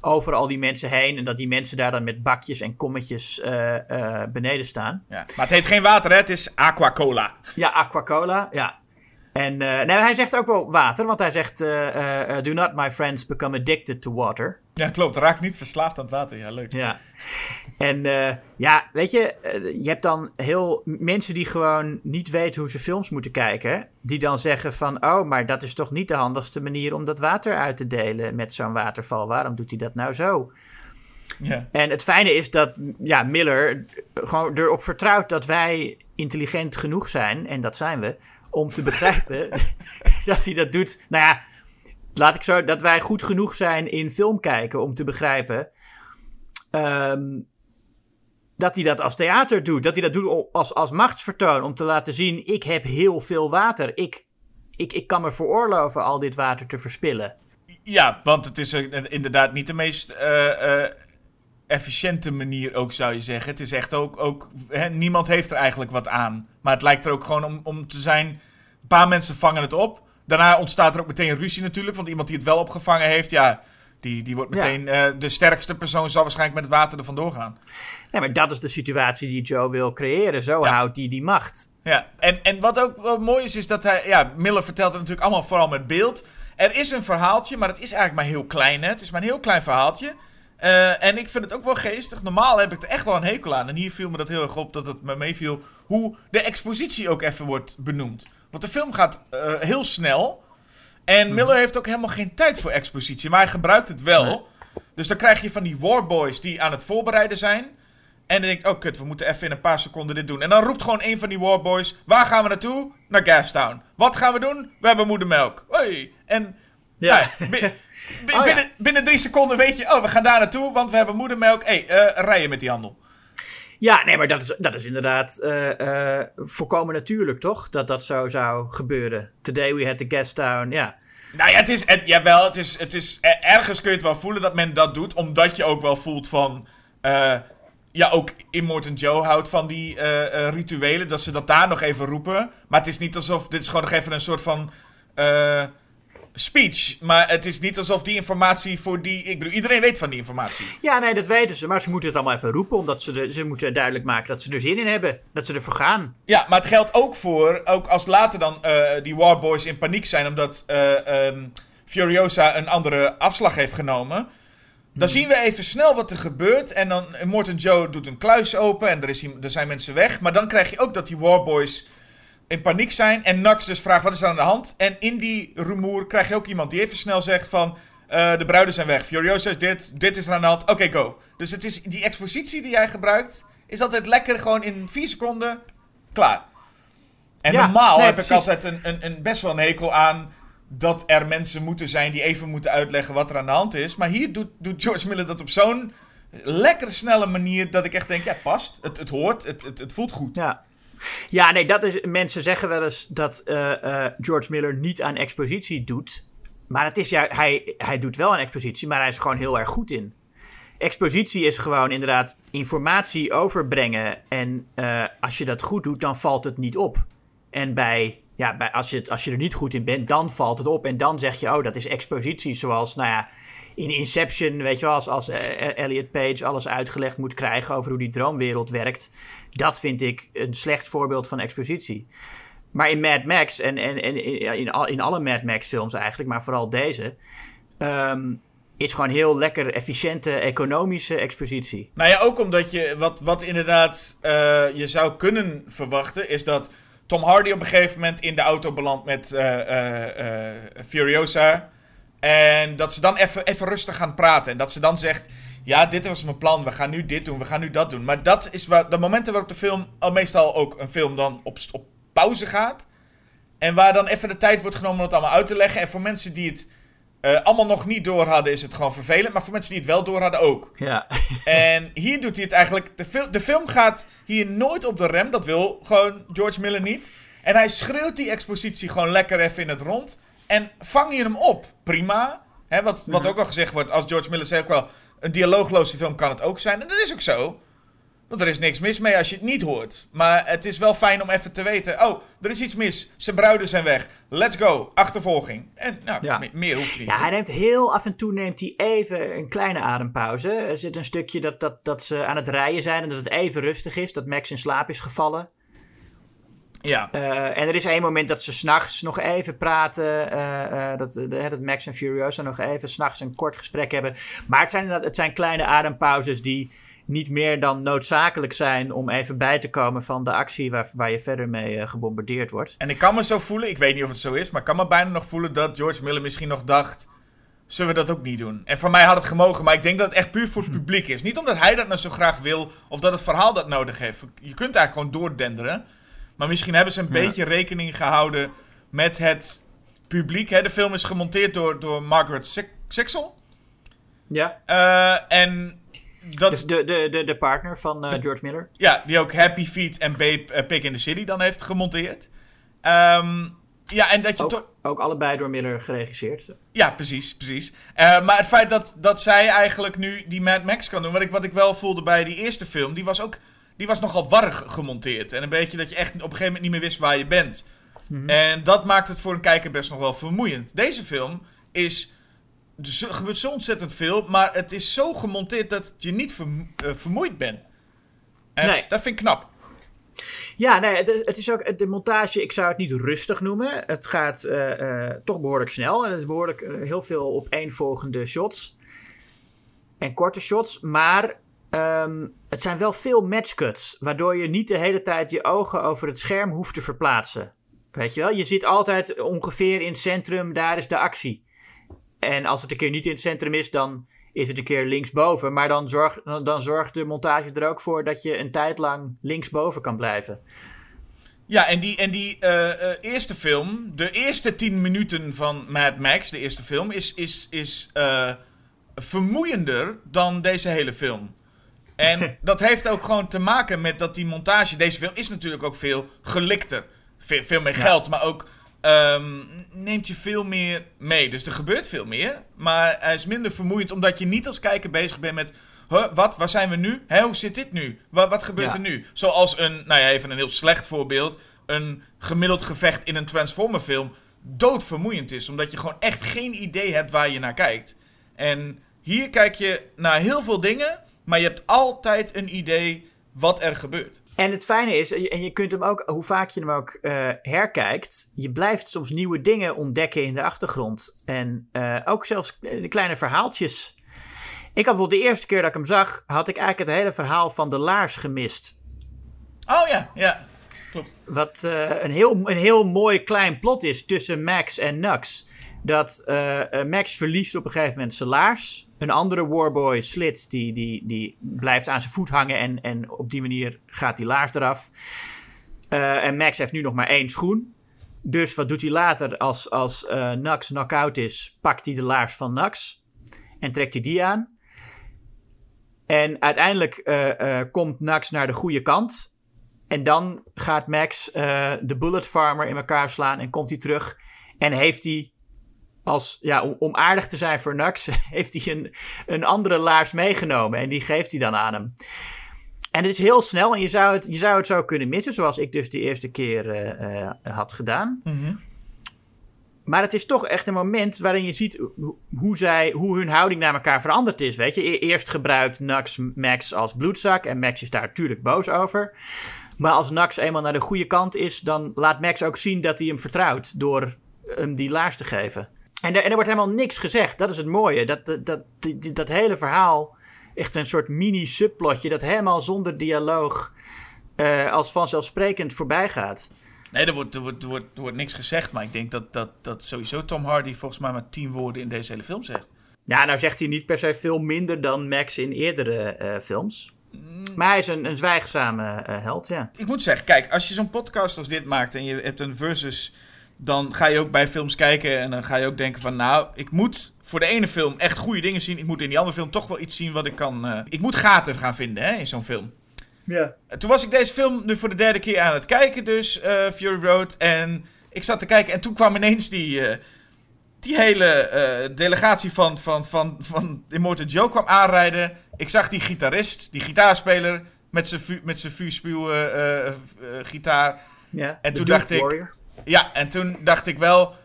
over al die mensen heen. En dat die mensen daar dan met bakjes en kommetjes eh, beneden staan. Ja. Maar het heet geen water hè, het is aquacola. Ja, Aquacola, ja. En nee, hij zegt ook wel water, want hij zegt: Do not, my friends, become addicted to water. Ja, klopt. Raak niet verslaafd aan het water. Ja, leuk. Ja. En eh, ja, weet je, eh, je hebt dan heel mensen die gewoon niet weten hoe ze films moeten kijken, die dan zeggen van, oh, maar dat is toch niet de handigste manier om dat water uit te delen met zo'n waterval. Waarom doet hij dat nou zo? Ja. En het fijne is dat ja, Miller gewoon erop vertrouwt dat wij intelligent genoeg zijn, en dat zijn we, om te begrijpen dat hij dat doet. Nou ja, laat ik zo, dat wij goed genoeg zijn in film kijken om te begrijpen ehm, dat hij dat als theater doet. Dat hij dat doet als, als machtsvertoon, om te laten zien, ik heb heel veel water. Ik, ik, ik kan me veroorloven al dit water te verspillen. Ja, want het is inderdaad niet de meest eh, eh, efficiënte manier ook, zou je zeggen. Het is echt ook... ook hè, niemand heeft er eigenlijk wat aan. Maar het lijkt er ook gewoon om, om te zijn... Een paar mensen vangen het op. Daarna ontstaat er ook meteen ruzie natuurlijk. Want iemand die het wel opgevangen heeft, ja... Die, die wordt Ja. meteen... eh, de sterkste persoon zal waarschijnlijk met het water er vandoor gaan. Nee, maar dat is de situatie die Joe wil creëren. Zo Ja. houdt hij die macht. Ja, en, en wat ook wel mooi is, is dat hij... Ja, Miller vertelt het natuurlijk allemaal vooral met beeld. Er is een verhaaltje, maar het is eigenlijk maar heel klein. Hè? Het is maar een heel klein verhaaltje. Eh, en ik vind het ook wel geestig. Normaal heb ik er echt wel een hekel aan. En hier viel me dat heel erg op dat het me meeviel hoe de expositie ook even wordt benoemd. Want de film gaat eh, heel snel. En Miller heeft ook helemaal geen tijd voor expositie. Maar hij gebruikt het wel. Dus dan krijg je van die warboys die aan het voorbereiden zijn. En dan denk ik, oh kut, we moeten even in een paar seconden dit doen. En dan roept gewoon een van die warboys, waar gaan we naartoe? Naar Gastown. Wat gaan we doen? We hebben moedermelk. Hoi. En Ja. bi- ja. binnen, binnen drie seconden weet je, oh we gaan daar naartoe, want we hebben moedermelk. Hé, hey, eh, rijden met die handel. Ja, nee, maar dat is, dat is inderdaad eh, eh, volkomen natuurlijk, toch? Dat dat zo zou gebeuren. Today we had the guest down, ja. Nou ja, het is, het, jawel, het is, het is, ergens kun je het wel voelen dat men dat doet, omdat je ook wel voelt van, ja, ook Immortan Joe houdt van die eh, eh, rituelen. Dat ze dat daar nog even roepen. Maar het is niet alsof. Dit is gewoon nog even een soort van. eh, speech. Maar het is niet alsof die informatie voor die. Ik bedoel, iedereen weet van die informatie. Ja, nee, dat weten ze. Maar ze moeten het allemaal even roepen. Omdat ze, ze moeten duidelijk maken dat ze er zin in hebben. Dat ze ervoor gaan. Ja, maar het geldt ook voor. Ook als later dan die Warboys in paniek zijn. omdat eh, ehm, Furiosa een andere afslag heeft genomen. Dan zien we even snel wat er gebeurt. En dan Morton Joe doet een kluis open. En er, is, er zijn mensen weg. Maar dan krijg je ook dat die Warboys in paniek zijn. En Nax dus vraagt wat is er aan de hand. En in die rumoer krijg je ook iemand die even snel zegt van... eh, de bruiden zijn weg. Furiosa is dit. Dit is er aan de hand. Oké, go. Dus het is, die expositie die jij gebruikt... is altijd lekker gewoon in vier seconden klaar. En Ja, normaal nee, heb precies. ik altijd een, een, een best wel een hekel aan... dat er mensen moeten zijn die even moeten uitleggen wat er aan de hand is. Maar hier doet, doet George Miller dat op zo'n lekkere, snelle manier... dat ik echt denk, ja, past. Het, het hoort. Het, het, het voelt goed. Ja. Ja, nee, dat is, mensen zeggen wel eens dat eh, eh, George Miller niet aan expositie doet. Maar het is ja, hij, hij doet wel aan expositie, maar hij is gewoon heel erg goed in. Expositie is gewoon inderdaad informatie overbrengen. En eh, als je dat goed doet, dan valt het niet op. En bij, ja, als, je als je er niet goed in bent, dan valt het op. En dan zeg je, oh, dat is expositie. Zoals, nou ja, in Inception, weet je wel, als, als eh, Elliot Page alles uitgelegd moet krijgen over hoe die droomwereld werkt. Dat vind ik een slecht voorbeeld van expositie. Maar in Mad Max en, en, en in, in, al- in alle Mad Max films eigenlijk, maar vooral deze, ehm, is gewoon heel lekker efficiënte economische expositie. Nou ja, ook omdat je, wat, wat inderdaad eh, je zou kunnen verwachten, is dat Tom Hardy op een gegeven moment in de auto belandt met eh, eh, eh, Furiosa. En dat ze dan even rustig gaan praten. En dat ze dan zegt, ja, dit was mijn plan, we gaan nu dit doen, we gaan nu dat doen. Maar dat is waar, de momenten waarop de film, al meestal ook een film dan op, op pauze gaat. En waar dan even de tijd wordt genomen om het allemaal uit te leggen. En voor mensen die het eh, allemaal nog niet door hadden, is het gewoon vervelend. Maar voor mensen die het wel door hadden ook. Ja, En hier doet hij het eigenlijk. De, fil- de film gaat hier nooit op de rem. Dat wil gewoon George Miller niet. En hij schreeuwt die expositie gewoon lekker even in het rond. En vang je hem op. Prima. Hè, wat, wat ook al gezegd wordt. Als George Miller zegt ook wel. Een dialoogloze film kan het ook zijn. En dat is ook zo. Want er is niks mis mee als je het niet hoort. Maar het is wel fijn om even te weten. Oh, er is iets mis. Zijn bruiden zijn weg. Let's go. Achtervolging. En nou, Ja. me- meer hoeft niet. ja hij neemt heel af en toe neemt hij even een kleine adempauze. Er zit een stukje dat, dat, dat ze aan het rijden zijn en dat het even rustig is. Dat Max in slaap is gevallen. ja. Eh, en er is één moment dat ze s'nachts nog even praten. eh, eh, dat, dat Max en Furiosa nog even s'nachts een kort gesprek hebben. Maar het zijn, het zijn kleine adempauzes die niet meer dan noodzakelijk zijn om even bij te komen van de actie waar, waar je verder mee eh, gebombardeerd wordt. En ik kan me zo voelen, ik weet niet of het zo is, maar ik kan me bijna nog voelen dat George Miller misschien nog dacht: zullen we dat ook niet doen? En voor mij had het gemogen, maar ik denk dat het echt puur voor het publiek is. Niet omdat hij dat nou zo graag wil of dat het verhaal dat nodig heeft. Je kunt eigenlijk gewoon doordenderen. Maar misschien hebben ze een Ja. beetje rekening gehouden met het publiek. Hè? De film is gemonteerd door, door Margaret Six- Sixel. Ja. Eh, en dat, Dus de, de, de, de partner van eh, George Miller. ja, die ook Happy Feet en Babe eh, Pig in the City dan heeft gemonteerd. Ehm, ja, en dat je toch. Ook, ook allebei door Miller geregisseerd. Ja, precies, precies. Eh, maar het feit dat, dat zij eigenlijk nu die Mad Max kan doen, wat ik, wat ik wel voelde bij die eerste film, die was ook die was nogal warrig gemonteerd. En een beetje dat je echt op een gegeven moment niet meer wist waar je bent. En dat maakt het voor een kijker best nog wel vermoeiend. Deze film is. Er gebeurt zo ontzettend veel, maar het is zo gemonteerd dat je niet vermo- eh, vermoeid bent. En Nee. dat vind ik knap. Ja, nee, het, is ook de montage, ik zou het niet rustig noemen. Het gaat eh, eh, toch behoorlijk snel. En het is behoorlijk eh, heel veel opeenvolgende shots. En korte shots. Maar ehm, het zijn wel veel matchcuts. Waardoor je niet de hele tijd je ogen over het scherm hoeft te verplaatsen. Weet je wel? Je zit altijd ongeveer in het centrum, daar is de actie. En als het een keer niet in het centrum is, dan is het een keer linksboven. Maar dan, zorg, dan, zorgt de montage er ook voor dat je een tijd lang linksboven kan blijven. Ja, en die, en die eh, eh, eerste film, de eerste tien minuten van Mad Max, de eerste film, is, is, is eh, vermoeiender dan deze hele film. En dat heeft ook gewoon te maken met dat die montage, deze film is natuurlijk ook veel gelikter. Veel, veel meer geld, maar ook ehm, neemt je veel meer mee. Dus er gebeurt veel meer, maar hij is minder vermoeiend omdat je niet als kijker bezig bent met huh, wat, waar zijn we nu? Hè, hoe zit dit nu? Wat, wat gebeurt Ja. er nu? Zoals een, nou ja, even een heel slecht voorbeeld. Een gemiddeld gevecht in een Transformer film doodvermoeiend is. Omdat je gewoon echt geen idee hebt waar je naar kijkt. En hier kijk je naar heel veel dingen, maar je hebt altijd een idee wat er gebeurt. En het fijne is, en je kunt hem ook, hoe vaak je hem ook eh, herkijkt, je blijft soms nieuwe dingen ontdekken in de achtergrond. En eh, ook zelfs kleine verhaaltjes. Ik had bijvoorbeeld de eerste keer dat ik hem zag, had ik eigenlijk het hele verhaal van de laars gemist. Oh ja, ja. Klopt. Wat eh, een, heel, een heel mooi klein plot is tussen Max en Nux. Dat eh, eh, Max verliest op een gegeven moment zijn laars. Een andere Warboy, Slit, die, die, die blijft aan zijn voet hangen. En, en op die manier gaat die laars eraf. Eh, en Max heeft nu nog maar één schoen. Dus wat doet hij later als, als Nux knock-out is? Pakt hij de laars van Nux. En trekt hij die aan. En uiteindelijk komt Nux naar de goede kant. En dan gaat Max de Bullet Farmer in elkaar slaan en komt hij terug. En heeft hij, als, ja, om, om aardig te zijn voor Nux, heeft hij een, een andere laars meegenomen. En die geeft hij dan aan hem. En het is heel snel en je zou het, je zou het zo kunnen missen, zoals ik dus de eerste keer eh, eh, had gedaan. Maar het is toch echt een moment waarin je ziet hoe, zij, hoe hun houding naar elkaar veranderd is. Weet je, E- eerst gebruikt Nux Max als bloedzak en Max is daar natuurlijk boos over. Maar als Nux eenmaal naar de goede kant is, dan laat Max ook zien dat hij hem vertrouwt door hem die laars te geven. En er, en er wordt helemaal niks gezegd. Dat is het mooie. Dat, dat, dat, die- dat hele verhaal, echt een soort mini-subplotje, dat helemaal zonder dialoog eh, als vanzelfsprekend voorbij gaat. Nee, er wordt, er, wordt, er, wordt, er wordt niks gezegd, maar ik denk dat, dat, dat sowieso Tom Hardy volgens mij maar tien woorden in deze hele film zegt. Ja, nou zegt hij niet per se veel minder dan Max in eerdere eh, films. Maar hij is een, een zwijgzame eh, held, ja. Ik moet zeggen, kijk, als je zo'n podcast als dit maakt en je hebt een versus, dan ga je ook bij films kijken en dan ga je ook denken van, nou, ik moet voor de ene film echt goede dingen zien. Ik moet in die andere film toch wel iets zien wat ik kan... eh, ik moet gaten gaan vinden, hè, in zo'n film. Ja. En Toen was ik deze film nu voor de derde keer aan het kijken, dus eh, Fury Road. En ik zat te kijken en toen kwam ineens die, eh, die hele eh, delegatie van, van, van, van Immortal Joe kwam aanrijden. Ik zag die gitarist, die gitaarspeler met zijn vu- met zijn vuurspuw eh, eh, eh, gitaar. ja. En toen dacht ik- Warrior. Ja, en toen dacht ik wel,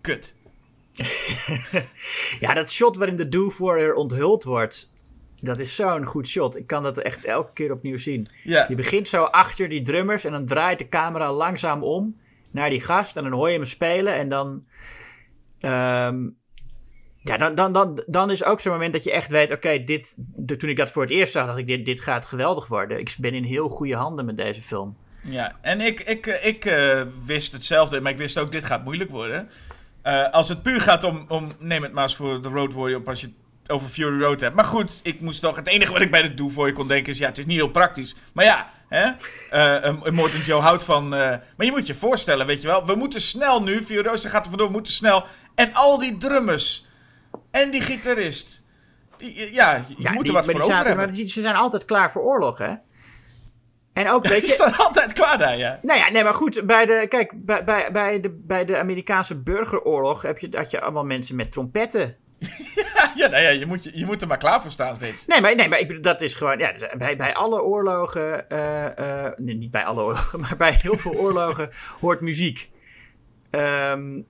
kut. Ja, dat shot waarin de Doof Warrior onthuld wordt, dat is zo'n goed shot. Ik kan dat echt elke keer opnieuw zien. Je begint zo achter die drummers en dan draait de camera langzaam om naar die gast. En dan hoor je hem spelen en dan... ehm, ja, dan, dan, dan, dan is ook zo'n moment dat je echt weet... Oké, dit de, toen ik dat voor het eerst zag, dacht ik... Dit, dit gaat geweldig worden. Ik ben in heel goede handen met deze film. Ja. en ik, ik, ik eh, wist hetzelfde, maar ik wist ook, dit gaat moeilijk worden. Eh, als het puur gaat om, om, neem het maar eens voor de Road Warrior, als je het over Fury Road hebt. Maar goed, ik moest toch, het enige wat ik bij de Do voor je kon denken is, ja, het is niet heel praktisch. Maar ja, hè, een- een Morton Joe houdt van, maar je moet je voorstellen, weet je wel, we moeten snel nu, Fury Road gaat er vandoor, we moeten snel. En al die drummers, en die gitarist, die, ja, je Ja, moet die- er wat voor over zaten- hebben. maar die- ze zijn altijd klaar voor oorlog, hè? En ook, weet je... staan altijd klaar daar, ja. Nou ja, nee, maar goed. Bij de, kijk, bij, bij, bij, de, bij de Amerikaanse burgeroorlog heb je, had je allemaal mensen met trompetten. Ja, nou ja, je moet, je, je moet er maar klaar voor staan steeds. Nee, maar, nee, maar ik dat is gewoon. Ja, dus bij, bij alle oorlogen. eh, eh, nee, niet bij alle oorlogen, maar bij heel veel oorlogen hoort muziek. Ehm,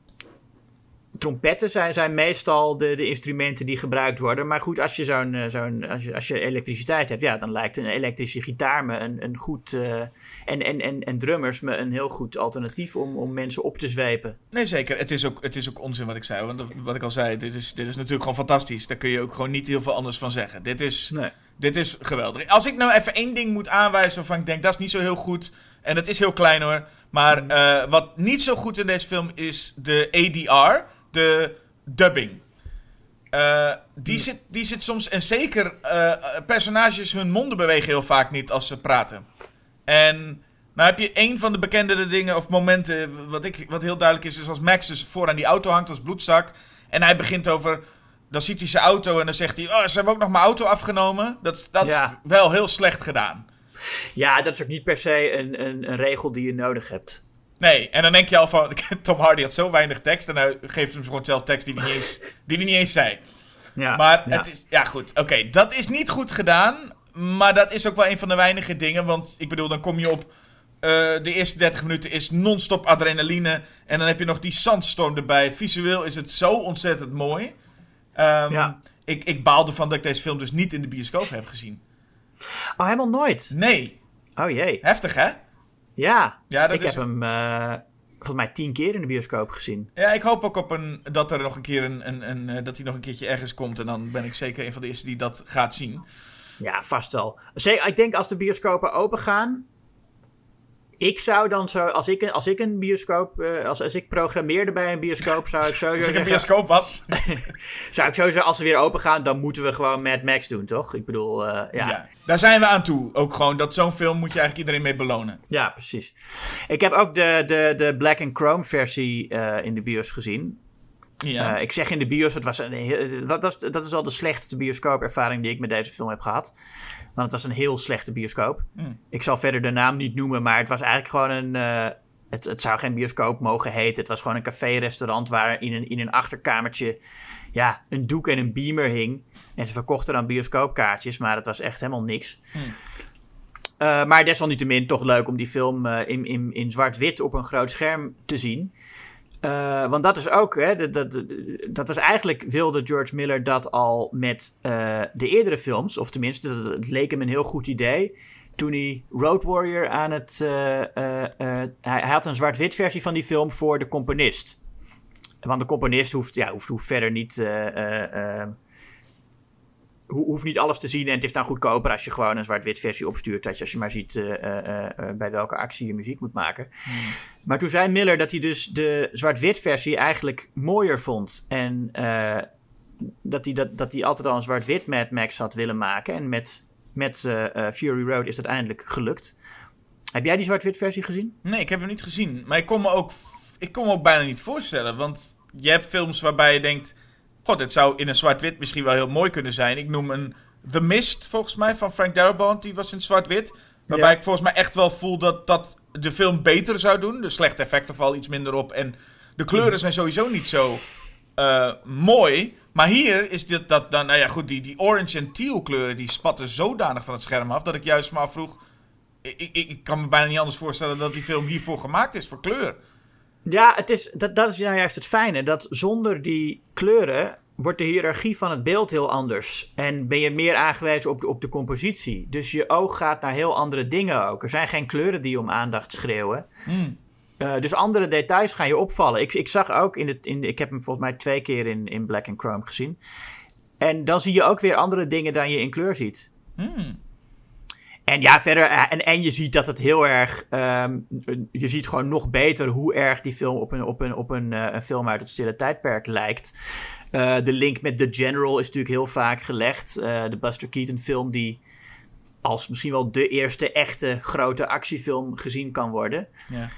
trompetten zijn, zijn meestal de, de instrumenten die gebruikt worden. Maar goed, als je, zo'n, eh, zo'n, als, je, als je elektriciteit hebt, ja, dan lijkt een elektrische gitaar me een, een goed. eh, en, en, en, en drummers me een heel goed alternatief om, om mensen op te zwepen. Nee, zeker. Het is ook, het is ook onzin wat ik zei. Want wat ik al zei, dit is, dit is natuurlijk gewoon fantastisch. Daar kun je ook gewoon niet heel veel anders van zeggen. Dit is, Nee. dit is geweldig. Als ik nou even één ding moet aanwijzen waarvan ik denk, dat is niet zo heel goed. En dat is heel klein hoor. Maar eh, wat niet zo goed in deze film is de ADR, de dubbing. Eh, die, zit, die zit soms, en zeker eh, personages hun monden bewegen heel vaak niet als ze praten. En nou heb je een van de bekende dingen of momenten, wat, ik, wat heel duidelijk is, is als Max dus voor aan die auto hangt als bloedzak. En hij begint over, dan ziet hij zijn auto en dan zegt hij, oh, ze hebben ook nog mijn auto afgenomen. Dat, dat Ja. is wel heel slecht gedaan. Ja, dat is ook niet per se een, een, een regel die je nodig hebt. Nee, en dan denk je al van, Tom Hardy had zo weinig tekst en hij geeft hem gewoon zelf tekst die hij niet eens, die hij niet eens zei. Ja, maar ja. het is, ja goed, oké, dat is niet goed gedaan. Maar dat is ook wel een van de weinige dingen. Want ik bedoel, dan kom je op. eh, de eerste 30 minuten is non-stop adrenaline. En dan heb je nog die zandstorm erbij. Visueel is het zo ontzettend mooi. Ehm, Ja. ik, ik baal ervan dat ik deze film dus niet in de bioscoop heb gezien. Oh, helemaal nooit. Nee, Oh jee. heftig hè? Ja, Ja, dat ik is- heb hem eh, volgens mij tien keer in de bioscoop gezien. Ja, ik hoop ook op een, dat er nog een keer een, een, een, eh, dat hij nog een keertje ergens komt. En dan ben ik zeker een van de eerste die dat gaat zien. Ja, vast wel. Ik denk als de bioscopen open gaan. Ik zou dan zo, als ik, een- als ik een bioscoop, eh, als, als ik programmeerde bij een bioscoop, zou ik sowieso Als ik een bioscoop was. zou ik sowieso, als ze weer open gaan, dan moeten we gewoon Mad Max doen, toch? Ik bedoel, eh, ja. Ja. ja. Daar zijn we aan toe. Ook gewoon dat zo'n film moet je eigenlijk iedereen mee belonen. precies. Ik heb ook de, de, de Black and Chrome versie eh, in de bios gezien. Ja. Ik zeg in de bios, het was een heel, dat, is- dat is wel de slechtste bioscoopervaring die ik met deze film heb gehad. Want het was een heel slechte bioscoop. Mm. Ik zal verder de naam niet noemen, maar het was eigenlijk gewoon een. eh, het, het zou geen bioscoop mogen heten. Het was gewoon een café-restaurant waar in een, in een achterkamertje ja, een doek en een beamer hing. En ze verkochten dan bioscoopkaartjes, maar het was echt helemaal niks. Eh, maar desalniettemin toch leuk om die film eh, in, in, in zwart-wit op een groot scherm te zien. Eh, want dat is ook, hè, dat, dat, dat was eigenlijk, wilde George Miller dat al met eh, de eerdere films, of tenminste, dat- het leek hem een heel goed idee. Toen hij Road Warrior aan het. eh, hij, hij had een zwart-wit versie van die film voor de componist. Want de componist hoeft, ja, hoeft, hoeft verder niet. Ho- hoeft niet alles te zien en het is dan goedkoper als je gewoon een zwart-wit versie opstuurt. Dat je, als je maar ziet eh, eh, eh, bij welke actie je muziek moet maken. Maar toen zei Miller dat hij dus de zwart-wit versie eigenlijk mooier vond. En dat, hij dat, dat hij altijd al een zwart-wit Mad Max had willen maken. En met, met Fury Road is dat eindelijk gelukt. Heb jij die zwart-wit versie gezien? Nee, ik heb hem niet gezien. Maar ik kon me ook, ik kon me ook bijna niet voorstellen. Want je hebt films waarbij je denkt... God, dit zou in een zwart-wit misschien wel heel mooi kunnen zijn. Ik noem een The Mist, volgens mij, van Frank Darabont. Die was in zwart-wit. Waarbij Ja. ik volgens mij echt wel voel dat dat de film beter zou doen. De slechte effecten vallen iets minder op. En de kleuren zijn sowieso niet zo eh, mooi. Maar hier is dit dat dan... Nou ja, goed, die, die orange en teal kleuren... die spatten zodanig van het scherm af... dat ik juist maar vroeg... Ik, ik, ik kan me bijna niet anders voorstellen dat die film hiervoor gemaakt is, voor kleur. Ja, het is, dat, dat is nou juist het fijne. Dat zonder die kleuren wordt de hiërarchie van het beeld heel anders. En ben je meer aangewezen op de, op de compositie. Dus je oog gaat naar heel andere dingen ook. Er zijn geen kleuren die om aandacht schreeuwen. Eh, dus andere details gaan je opvallen. Ik, ik zag ook in het. In, ik heb hem volgens mij twee keer in, in Black and Chrome gezien. En dan zie je ook weer andere dingen dan je in kleur ziet. Hmm. En ja, verder. eh, En, en je ziet dat het heel erg. ehm, je ziet gewoon nog beter hoe erg die film op een, op een, op een, eh, een film uit het stille tijdperk lijkt. Eh, de link met The General is natuurlijk heel vaak gelegd. De Buster Keaton film die als misschien wel de eerste echte grote actiefilm gezien kan worden. Ja.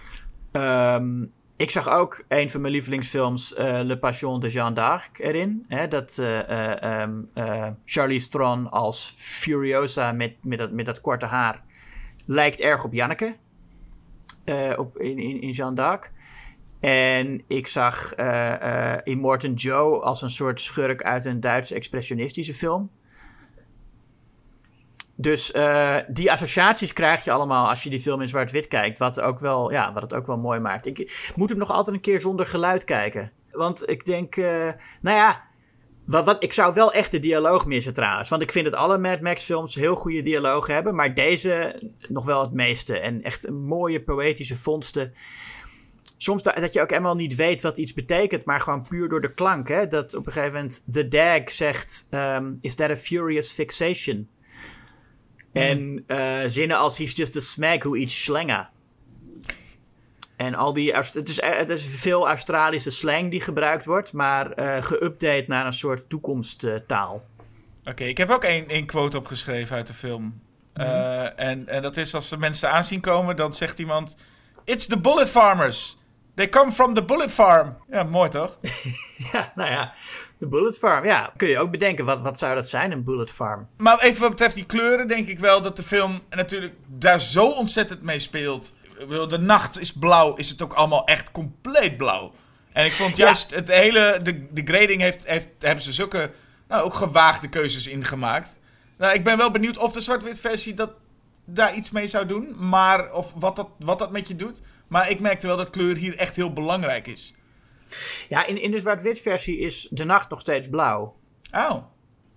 Ehm, ik zag ook een van mijn lievelingsfilms, eh, Le Passion de Jeanne d'Arc, erin. Hè, dat eh, eh, ehm, eh, Charlize Theron als Furiosa met, met, dat, met dat korte haar lijkt erg op Janneke op, in, in, in Jeanne d'Arc. En ik zag Immortan Joe als een soort schurk uit een Duits expressionistische film. Dus eh, die associaties krijg je allemaal als je die film in zwart-wit kijkt. Wat, ook wel, ja, wat het ook wel mooi maakt. Ik moet hem nog altijd een keer zonder geluid kijken. Want ik denk, eh, nou ja, wat, ik zou wel echt de dialoog missen trouwens. Want ik vind dat alle Mad Max films heel goede dialogen hebben. Maar deze nog wel het meeste. En echt mooie poëtische vondsten. Soms dat, dat je ook helemaal niet weet wat iets betekent. Maar gewoon puur door de klank. Hè? Dat op een gegeven moment The Dag zegt... ehm, Is that a furious fixation? En eh, zinnen als he's just a smeg who eats schlenga. En al die, het is, het is veel Australische slang die gebruikt wordt, maar eh geüpdate naar een soort toekomsttaal. Oké, ik heb ook één, quote opgeschreven uit de film. Eh, en, en dat is als de mensen aanzien komen, dan zegt iemand... It's the bullet farmers. They come from the bullet farm. Ja, mooi toch? ja, nou ja, de Bullet Farm. Ja, kun je ook bedenken, wat, wat zou dat zijn, een Bullet Farm? Maar even wat betreft die kleuren, denk ik wel dat de film natuurlijk daar zo ontzettend mee speelt. De nacht is blauw, is het ook allemaal echt compleet blauw. En ik vond Ja. juist het hele, de, de grading heeft, heeft, hebben ze zulke nou, ook gewaagde keuzes in gemaakt. Nou, ik ben wel benieuwd of de zwart-wit versie dat, daar iets mee zou doen. Maar, of wat dat, wat dat met je doet. Maar ik merkte wel dat kleur hier echt heel belangrijk is. Ja, in, in de zwart-wit versie is de nacht nog steeds blauw. Oh.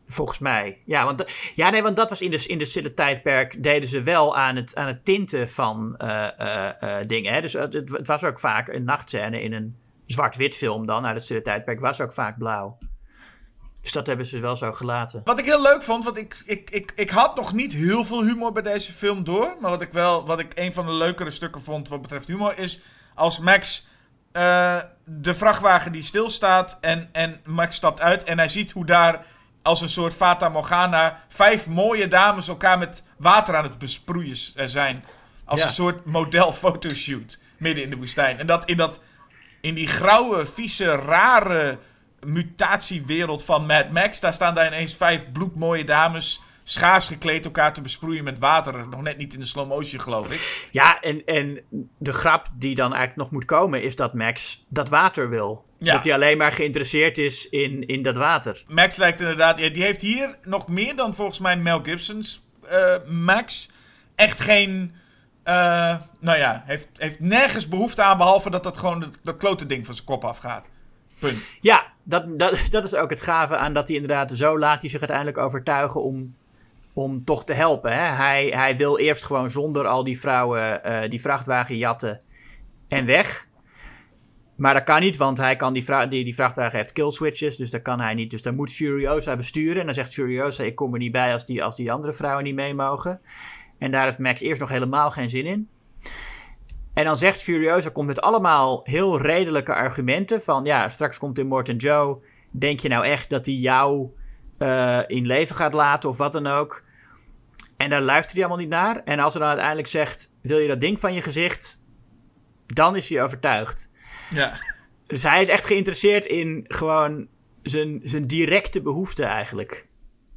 Volgens mij. Ja, want, ja, nee, want dat was in de, in de stille tijdperk. deden ze wel aan het, aan het tinten van eh, eh, eh, dingen. Hè? Dus het, het was ook vaak een nachtscène in een zwart-wit film dan. Uit het stille tijdperk was ook vaak blauw. Dus dat hebben ze wel zo gelaten. Wat ik heel leuk vond, want ik, ik, ik, ik had nog niet heel veel humor bij deze film door. Maar wat ik wel, wat ik een van de leukere stukken vond wat betreft humor, is als Max de vrachtwagen die stilstaat en, en Max stapt uit en hij ziet hoe daar als een soort Fata Morgana vijf mooie dames elkaar met water aan het besproeien zijn. Als een soort modelfotoshoot midden in de woestijn. En dat in, dat in die grauwe, vieze, rare mutatiewereld van Mad Max, daar staan daar ineens vijf bloedmooie dames schaars gekleed elkaar te besproeien met water. Nog net niet in de slow motion, geloof ik. Ja, en, en de grap die dan eigenlijk nog moet komen is dat Max dat water wil. Dat hij alleen maar geïnteresseerd is in, in dat water. Max lijkt inderdaad, ja, die heeft hier nog meer dan volgens mij Mel Gibson's uh, Max. Echt geen, uh, nou ja, heeft, heeft nergens behoefte aan behalve dat dat gewoon dat, dat klote ding van zijn kop afgaat. Punt. Ja, dat, dat, dat is ook het gave aan dat hij inderdaad zo laat hij zich uiteindelijk overtuigen om om toch te helpen. Hè? Hij, hij wil eerst gewoon zonder al die vrouwen uh, die vrachtwagen jatten en weg. Maar dat kan niet, want hij kan die, die, die vrachtwagen heeft kill switches, dus dat kan hij niet. Dus dan moet Furiosa besturen. En dan zegt Furiosa, ik kom er niet bij als die, als die andere vrouwen niet mee mogen. En daar heeft Max eerst nog helemaal geen zin in. En dan zegt Furiosa, komt met allemaal heel redelijke argumenten van... Ja, straks komt in Morton Joe, denk je nou echt dat hij jou uh, in leven gaat laten of wat dan ook. En daar luistert hij allemaal niet naar. En als hij dan uiteindelijk zegt: Wil je dat ding van je gezicht? Dan is hij overtuigd. Ja. Dus hij is echt geïnteresseerd in gewoon zijn, zijn directe behoefte eigenlijk.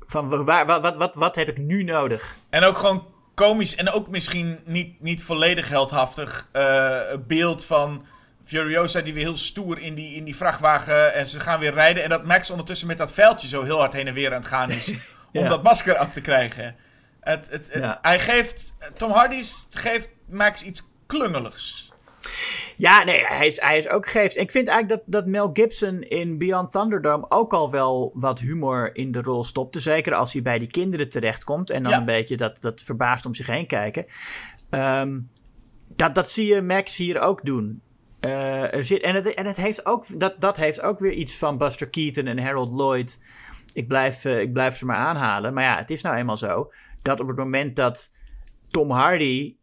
Van waar, wat, wat, wat, wat heb ik nu nodig? En ook gewoon komisch en ook misschien niet, niet volledig heldhaftig uh, beeld van Furiosa die weer heel stoer in die, in die vrachtwagen en ze gaan weer rijden. En dat Max ondertussen met dat veldje zo heel hard heen en weer aan het gaan is om dat masker af te krijgen. Het, het, het, Hij geeft, Tom Hardy geeft Max iets klungeligs. Ja, nee, hij is, hij is ook geeft. Ik vind eigenlijk dat, dat Mel Gibson in Beyond Thunderdome ook al wel wat humor in de rol stopte. Zeker als hij bij die kinderen terechtkomt en dan een beetje dat, dat verbaasd om zich heen kijken. Ehm, dat, dat zie je Max hier ook doen. Uh, er zit, en, het, en het heeft ook, dat, dat heeft ook weer iets van Buster Keaton en Harold Lloyd. Ik blijf, uh, ik blijf ze maar aanhalen. Maar ja, het is nou eenmaal zo dat op het moment dat Tom Hardy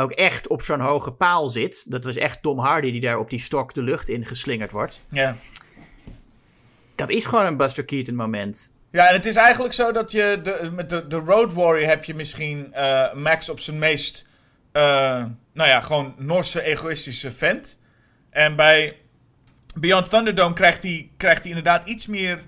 ook echt op zo'n hoge paal zit. Dat was echt Tom Hardy die daar op die stok de lucht in geslingerd wordt. Ja. Dat is gewoon een Buster Keaton moment. Ja, en het is eigenlijk zo dat je de, met de, de Road Warrior heb je misschien uh, Max op zijn meest, uh, nou ja, gewoon Norse egoïstische vent. En bij Beyond Thunderdome krijgt hij, krijgt hij inderdaad iets meer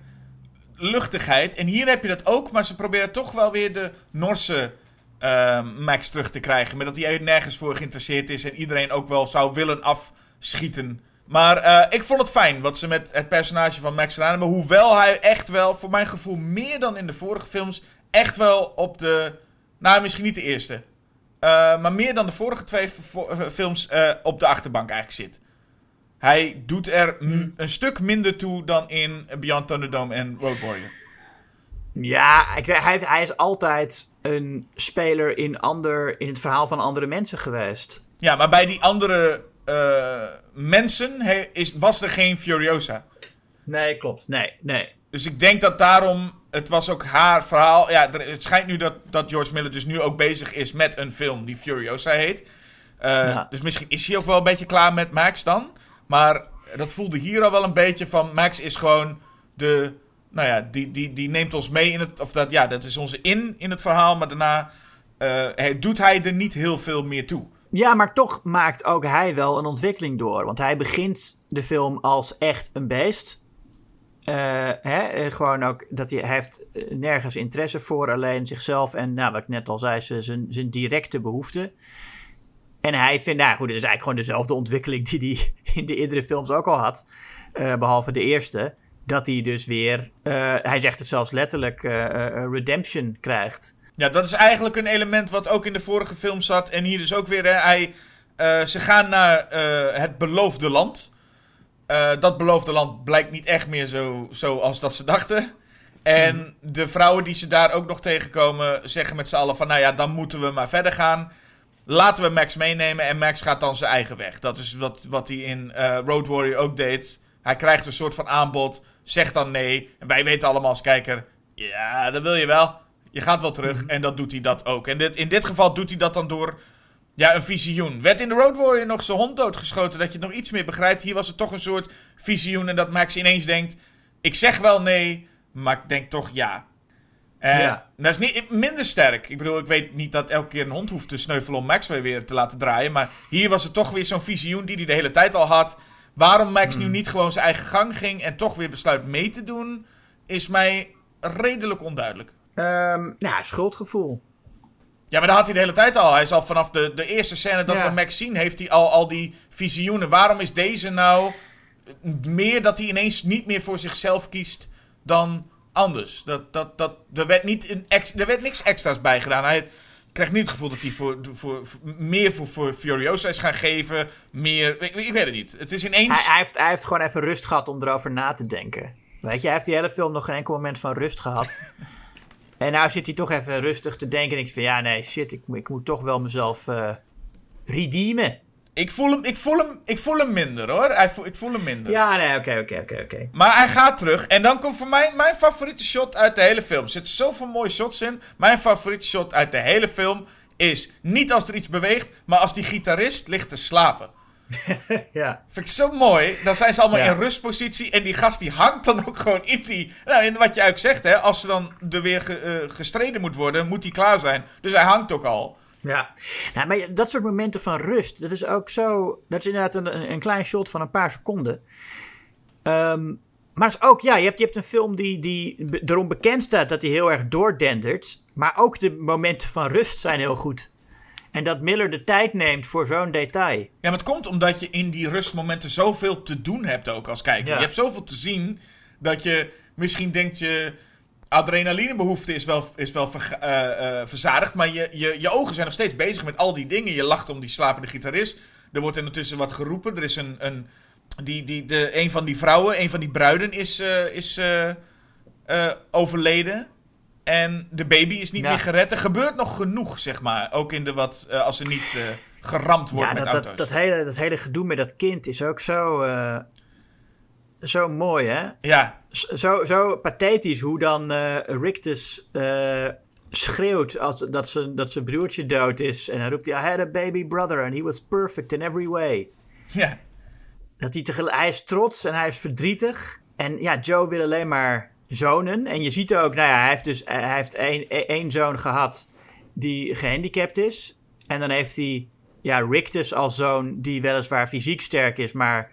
luchtigheid. En hier heb je dat ook, maar ze proberen toch wel weer de Norse uh, Max terug te krijgen. Met dat hij nergens voor geïnteresseerd is en iedereen ook wel zou willen afschieten. Maar uh, ik vond het fijn wat ze met het personage van Max gedaan hebben. Hoewel hij echt wel, voor mijn gevoel, meer dan in de vorige films, echt wel op de. Nou, misschien niet de eerste. Uh, maar meer dan de vorige twee films uh, op de achterbank eigenlijk zit. Hij doet er een stuk minder toe dan in Beyond Thunderdome en Road Warrior. Ja, hij, hij is altijd een speler in, ander, in het verhaal van andere mensen geweest. Ja, maar bij die andere uh, mensen is, was er geen Furiosa. Nee, klopt. Nee, nee. Dus ik denk dat daarom, het was ook haar verhaal. Ja, het schijnt nu dat, dat George Miller dus nu ook bezig is met een film die Furiosa heet. Uh, ja. Dus misschien is hij ook wel een beetje klaar met Max dan. Maar dat voelde hier al wel een beetje van Max is gewoon de. Nou ja, die, die, die neemt ons mee in het. Of dat, ja, dat is onze in in het verhaal. Maar daarna uh, doet hij er niet heel veel meer toe. Ja, maar toch maakt ook hij wel een ontwikkeling door. Want hij begint de film als echt een beest. Uh, hè, gewoon ook dat hij, heeft nergens interesse voor, alleen zichzelf en, nou, wat ik net al zei, zijn, zijn directe behoeften. En hij vindt, nou goed, het is eigenlijk gewoon dezelfde ontwikkeling die hij in de eerdere films ook al had. Behalve de eerste. Dat hij dus weer, eh, hij zegt het zelfs letterlijk, eh, eh, redemption krijgt. Ja, dat is eigenlijk een element wat ook in de vorige film zat. En hier dus ook weer. Hè, hij, ze gaan naar het beloofde land. Dat beloofde land blijkt niet echt meer zo, zo als dat ze dachten. En de vrouwen die ze daar ook nog tegenkomen, zeggen met z'n allen van... Nou ja, dan moeten we maar verder gaan. Laten we Max meenemen en Max gaat dan zijn eigen weg. Dat is wat, wat hij in Road Warrior ook deed. Hij krijgt een soort van aanbod, zegt dan nee. En wij weten allemaal als kijker, ja, dat wil je wel. Je gaat wel terug en dat doet hij dat ook. En dit, in dit geval doet hij dat dan door ja, een visioen. Werd in de Road Warrior nog zijn hond doodgeschoten, dat je het nog iets meer begrijpt. Hier was het toch een soort visioen en dat Max ineens denkt... Ik zeg wel nee, maar ik denk toch ja. En Ja. dat is niet minder sterk. Ik bedoel, ik weet niet dat elke keer een hond hoeft te sneuvelen om Max weer, weer te laten draaien. Maar hier was het toch weer zo'n visioen die hij de hele tijd al had. Waarom Max nu niet gewoon zijn eigen gang ging en toch weer besluit mee te doen, is mij redelijk onduidelijk. Ehm ja, schuldgevoel. Ja, maar dat had hij de hele tijd al. Hij is al vanaf de, de eerste scène dat Ja. we Max zien, heeft hij al, al die visioenen. Waarom is deze nou meer dat hij ineens niet meer voor zichzelf kiest dan anders? Dat, dat, dat, er, werd niet een ex, er werd niks extra's bij gedaan. Hij krijgt niet het gevoel dat hij voor, voor, voor- meer voor, voor Furiosa is gaan geven. Meer, ik, ik weet het niet. Het is ineens... Hij, hij, heeft, hij heeft gewoon even rust gehad om erover na te denken. Weet je, hij heeft die hele film nog geen enkel moment van rust gehad. en nou zit hij toch even rustig te denken. En ik van ja, nee, shit, ik, ik moet toch wel mezelf eh redeemen. Ik voel hem, ik voel hem, ik voel hem minder hoor. Hij voel, ik voel hem minder. Ja, nee, oké, oké, oké, oké. Maar hij gaat terug. En dan komt voor mij mijn favoriete shot uit de hele film. Er zitten zoveel mooie shots in. Mijn favoriete shot uit de hele film is niet als er iets beweegt, maar als die gitarist ligt te slapen. Ja. Vind ik zo mooi. Dan zijn ze allemaal Ja. in rustpositie. En die gast die hangt dan ook gewoon in die. Nou, in wat je eigenlijk zegt, hè. Als er dan er weer ge- eh, gestreden moet worden, moet hij klaar zijn. Dus hij hangt ook al. Ja, nou, maar dat soort momenten van rust, dat is ook zo. Dat is inderdaad een, een klein shot van een paar seconden. Ehm, maar is ook, ja, je hebt, je hebt een film die, die erom bekend staat dat hij heel erg doordendert. Maar ook de momenten van rust zijn heel goed. En dat Miller de tijd neemt voor zo'n detail. Ja, maar het komt omdat je in die rustmomenten zoveel te doen hebt ook als kijker. Ja. Je hebt zoveel te zien dat je misschien denkt je adrenalinebehoefte is wel, is wel eh, eh, verzadigd, maar je, je, je ogen zijn nog steeds bezig met al die dingen. Je lacht om die slapende gitarist. Er wordt ondertussen wat geroepen. Er is een, een die, die, de, een van die vrouwen, een van die bruiden is, eh, is overleden. En de baby is niet Ja. meer gered. Er gebeurt nog genoeg, zeg maar. Ook in de wat, als er niet geramd wordt Ja, met dat, auto's. dat, dat, hele, dat hele gedoe met dat kind is ook zo, zo mooi, hè? Ja, zo, zo pathetisch hoe dan eh Rictus eh, schreeuwt als, dat, zijn, dat zijn broertje dood is. En dan roept hij, I had a baby brother and he was perfect in every way. ja. Dat hij, hij is trots en hij is verdrietig. En ja, Joe wil alleen maar zonen. En je ziet ook, nou ja, hij heeft dus hij heeft één, één zoon gehad die gehandicapt is. En dan heeft hij ja, Rictus als zoon die weliswaar fysiek sterk is, maar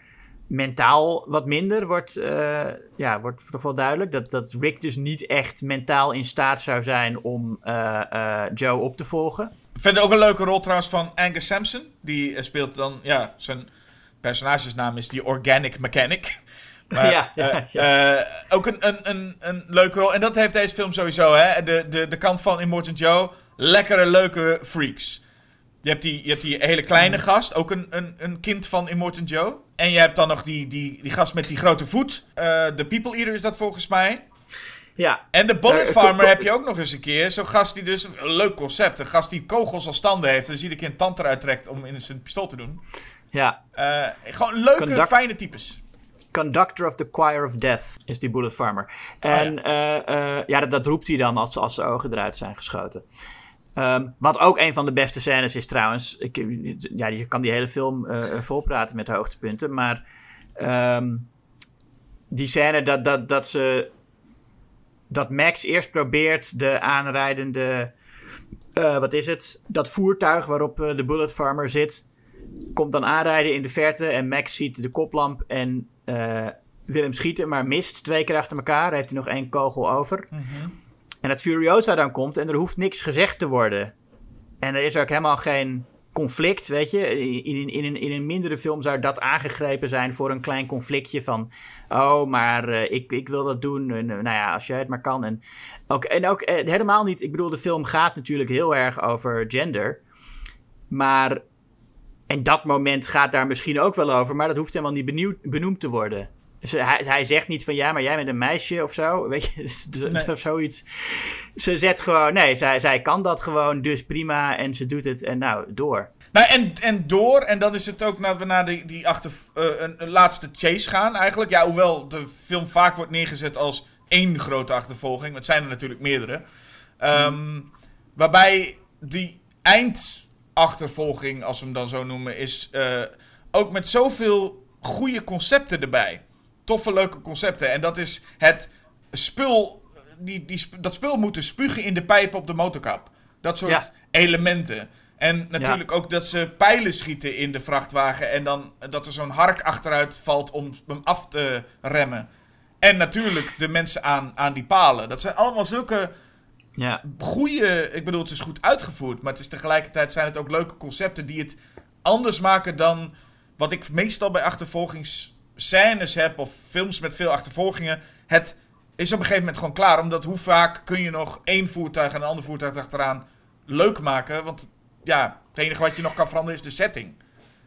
mentaal wat minder. Wordt, eh, ja, wordt toch wel duidelijk dat, dat Rictus niet echt mentaal in staat zou zijn om eh, eh, Joe op te volgen. Ik vind het ook een leuke rol trouwens van Angus Sampson. Die speelt dan, ja, zijn personagesnaam is die Organic Mechanic. Maar, Ja, ja, eh, ook een, een, een, een leuke rol. En dat heeft deze film sowieso, hè. De, de, de kant van Immortan Joe. Lekkere, leuke freaks. Je hebt die, je hebt die hele kleine gast, ook een, een, een kind van Immortan Joe. En je hebt dan nog die, die, die gast met die grote voet. Eh, De People Eater is dat volgens mij. Ja, En de Bullet Eh, Farmer ko- heb je ook nog eens een keer. Zo'n gast die dus... Een leuk concept. Een gast die kogels als tanden heeft. En dus iedere keer een tand eruit trekt om in zijn pistool te doen. ja. Eh, gewoon leuke, Conduct- fijne types. Conductor of the Choir of Death is die Bullet Farmer. En eh, eh, ja, dat, dat roept hij dan als, als zijn ogen eruit zijn geschoten. Ehm, wat ook een van de beste scènes is trouwens. Ik, ja, je kan die hele film eh volpraten met hoogtepunten. Maar ehm, die scène dat, dat, dat ze. Dat Max eerst probeert de aanrijdende. eh, wat is het? Dat voertuig waarop de Bullet Farmer zit. Komt dan aanrijden in de verte. En Max ziet de koplamp en wil hem schieten, maar mist twee keer achter elkaar. Heeft hij nog één kogel over. En dat Furiosa dan komt en er hoeft niks gezegd te worden. En er is ook helemaal geen conflict, weet je. In, in, in, een, in een mindere film zou dat aangegrepen zijn voor een klein conflictje van... Oh, maar eh, ik, ik wil dat doen. En, nou ja, als jij het maar kan. En ook, en ook helemaal niet... Ik bedoel, de film gaat natuurlijk heel erg over gender. Maar... En dat moment gaat daar misschien ook wel over, maar dat hoeft helemaal niet benoemd te worden. Ze, hij, hij, zegt niet van ja, maar jij bent een meisje of zo. Weet je, nee. of zoiets. Ze zet gewoon, nee, zij, zij kan dat gewoon, dus prima. En ze doet het en nou, door. Nou, en, en door, en dan is het ook dat we naar die, die achter, uh, een, laatste chase gaan eigenlijk. Ja, hoewel de film vaak wordt neergezet als één grote achtervolging. Het zijn er natuurlijk meerdere. Um, Waarbij die eindachtervolging, als we hem dan zo noemen, is uh, ook met zoveel goede concepten erbij toffe, leuke concepten. En dat is het spul. Die, die, dat spul moeten spugen in de pijp op de motorkap. Dat soort elementen. En natuurlijk ook dat ze pijlen schieten in de vrachtwagen. En dan dat er zo'n hark achteruit valt om hem af te remmen. En natuurlijk de mensen aan, aan die palen. Dat zijn allemaal zulke ja. goede. Ik bedoel, het is goed uitgevoerd. Maar het is tegelijkertijd zijn het ook leuke concepten die het anders maken dan wat ik meestal bij achtervolgings scènes heb of films met veel achtervolgingen, het is op een gegeven moment gewoon klaar. Omdat hoe vaak kun je nog één voertuig en een ander voertuig achteraan leuk maken? Want ja, het enige wat je nog kan veranderen is de setting.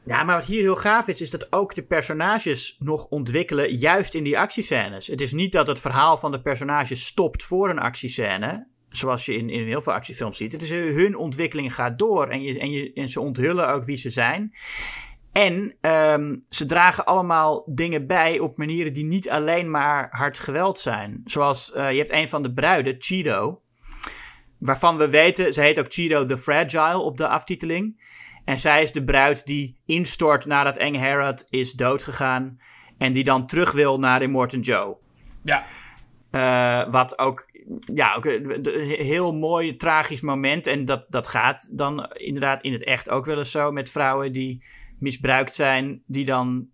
Ja, maar wat hier heel gaaf is, is dat ook de personages nog ontwikkelen, juist in die actiescènes. Het is niet dat het verhaal van de personages stopt voor een actiescène, zoals je in, in heel veel actiefilms ziet. Het is hun ontwikkeling gaat door en, je, en, je, en ze onthullen ook wie ze zijn. En um, ze dragen allemaal dingen bij op manieren die niet alleen maar hard geweld zijn. Zoals uh, je hebt een van de bruiden, Cheeto. Waarvan we weten, ze heet ook Cheeto the Fragile op de aftiteling. En zij is de bruid die instort nadat Eng Herod is doodgegaan. En die dan terug wil naar Immortan Joe. Ja. Uh, wat ook, ja, ook een heel mooi, tragisch moment. En dat, dat gaat dan inderdaad in het echt ook wel eens zo met vrouwen die misbruikt zijn, die dan,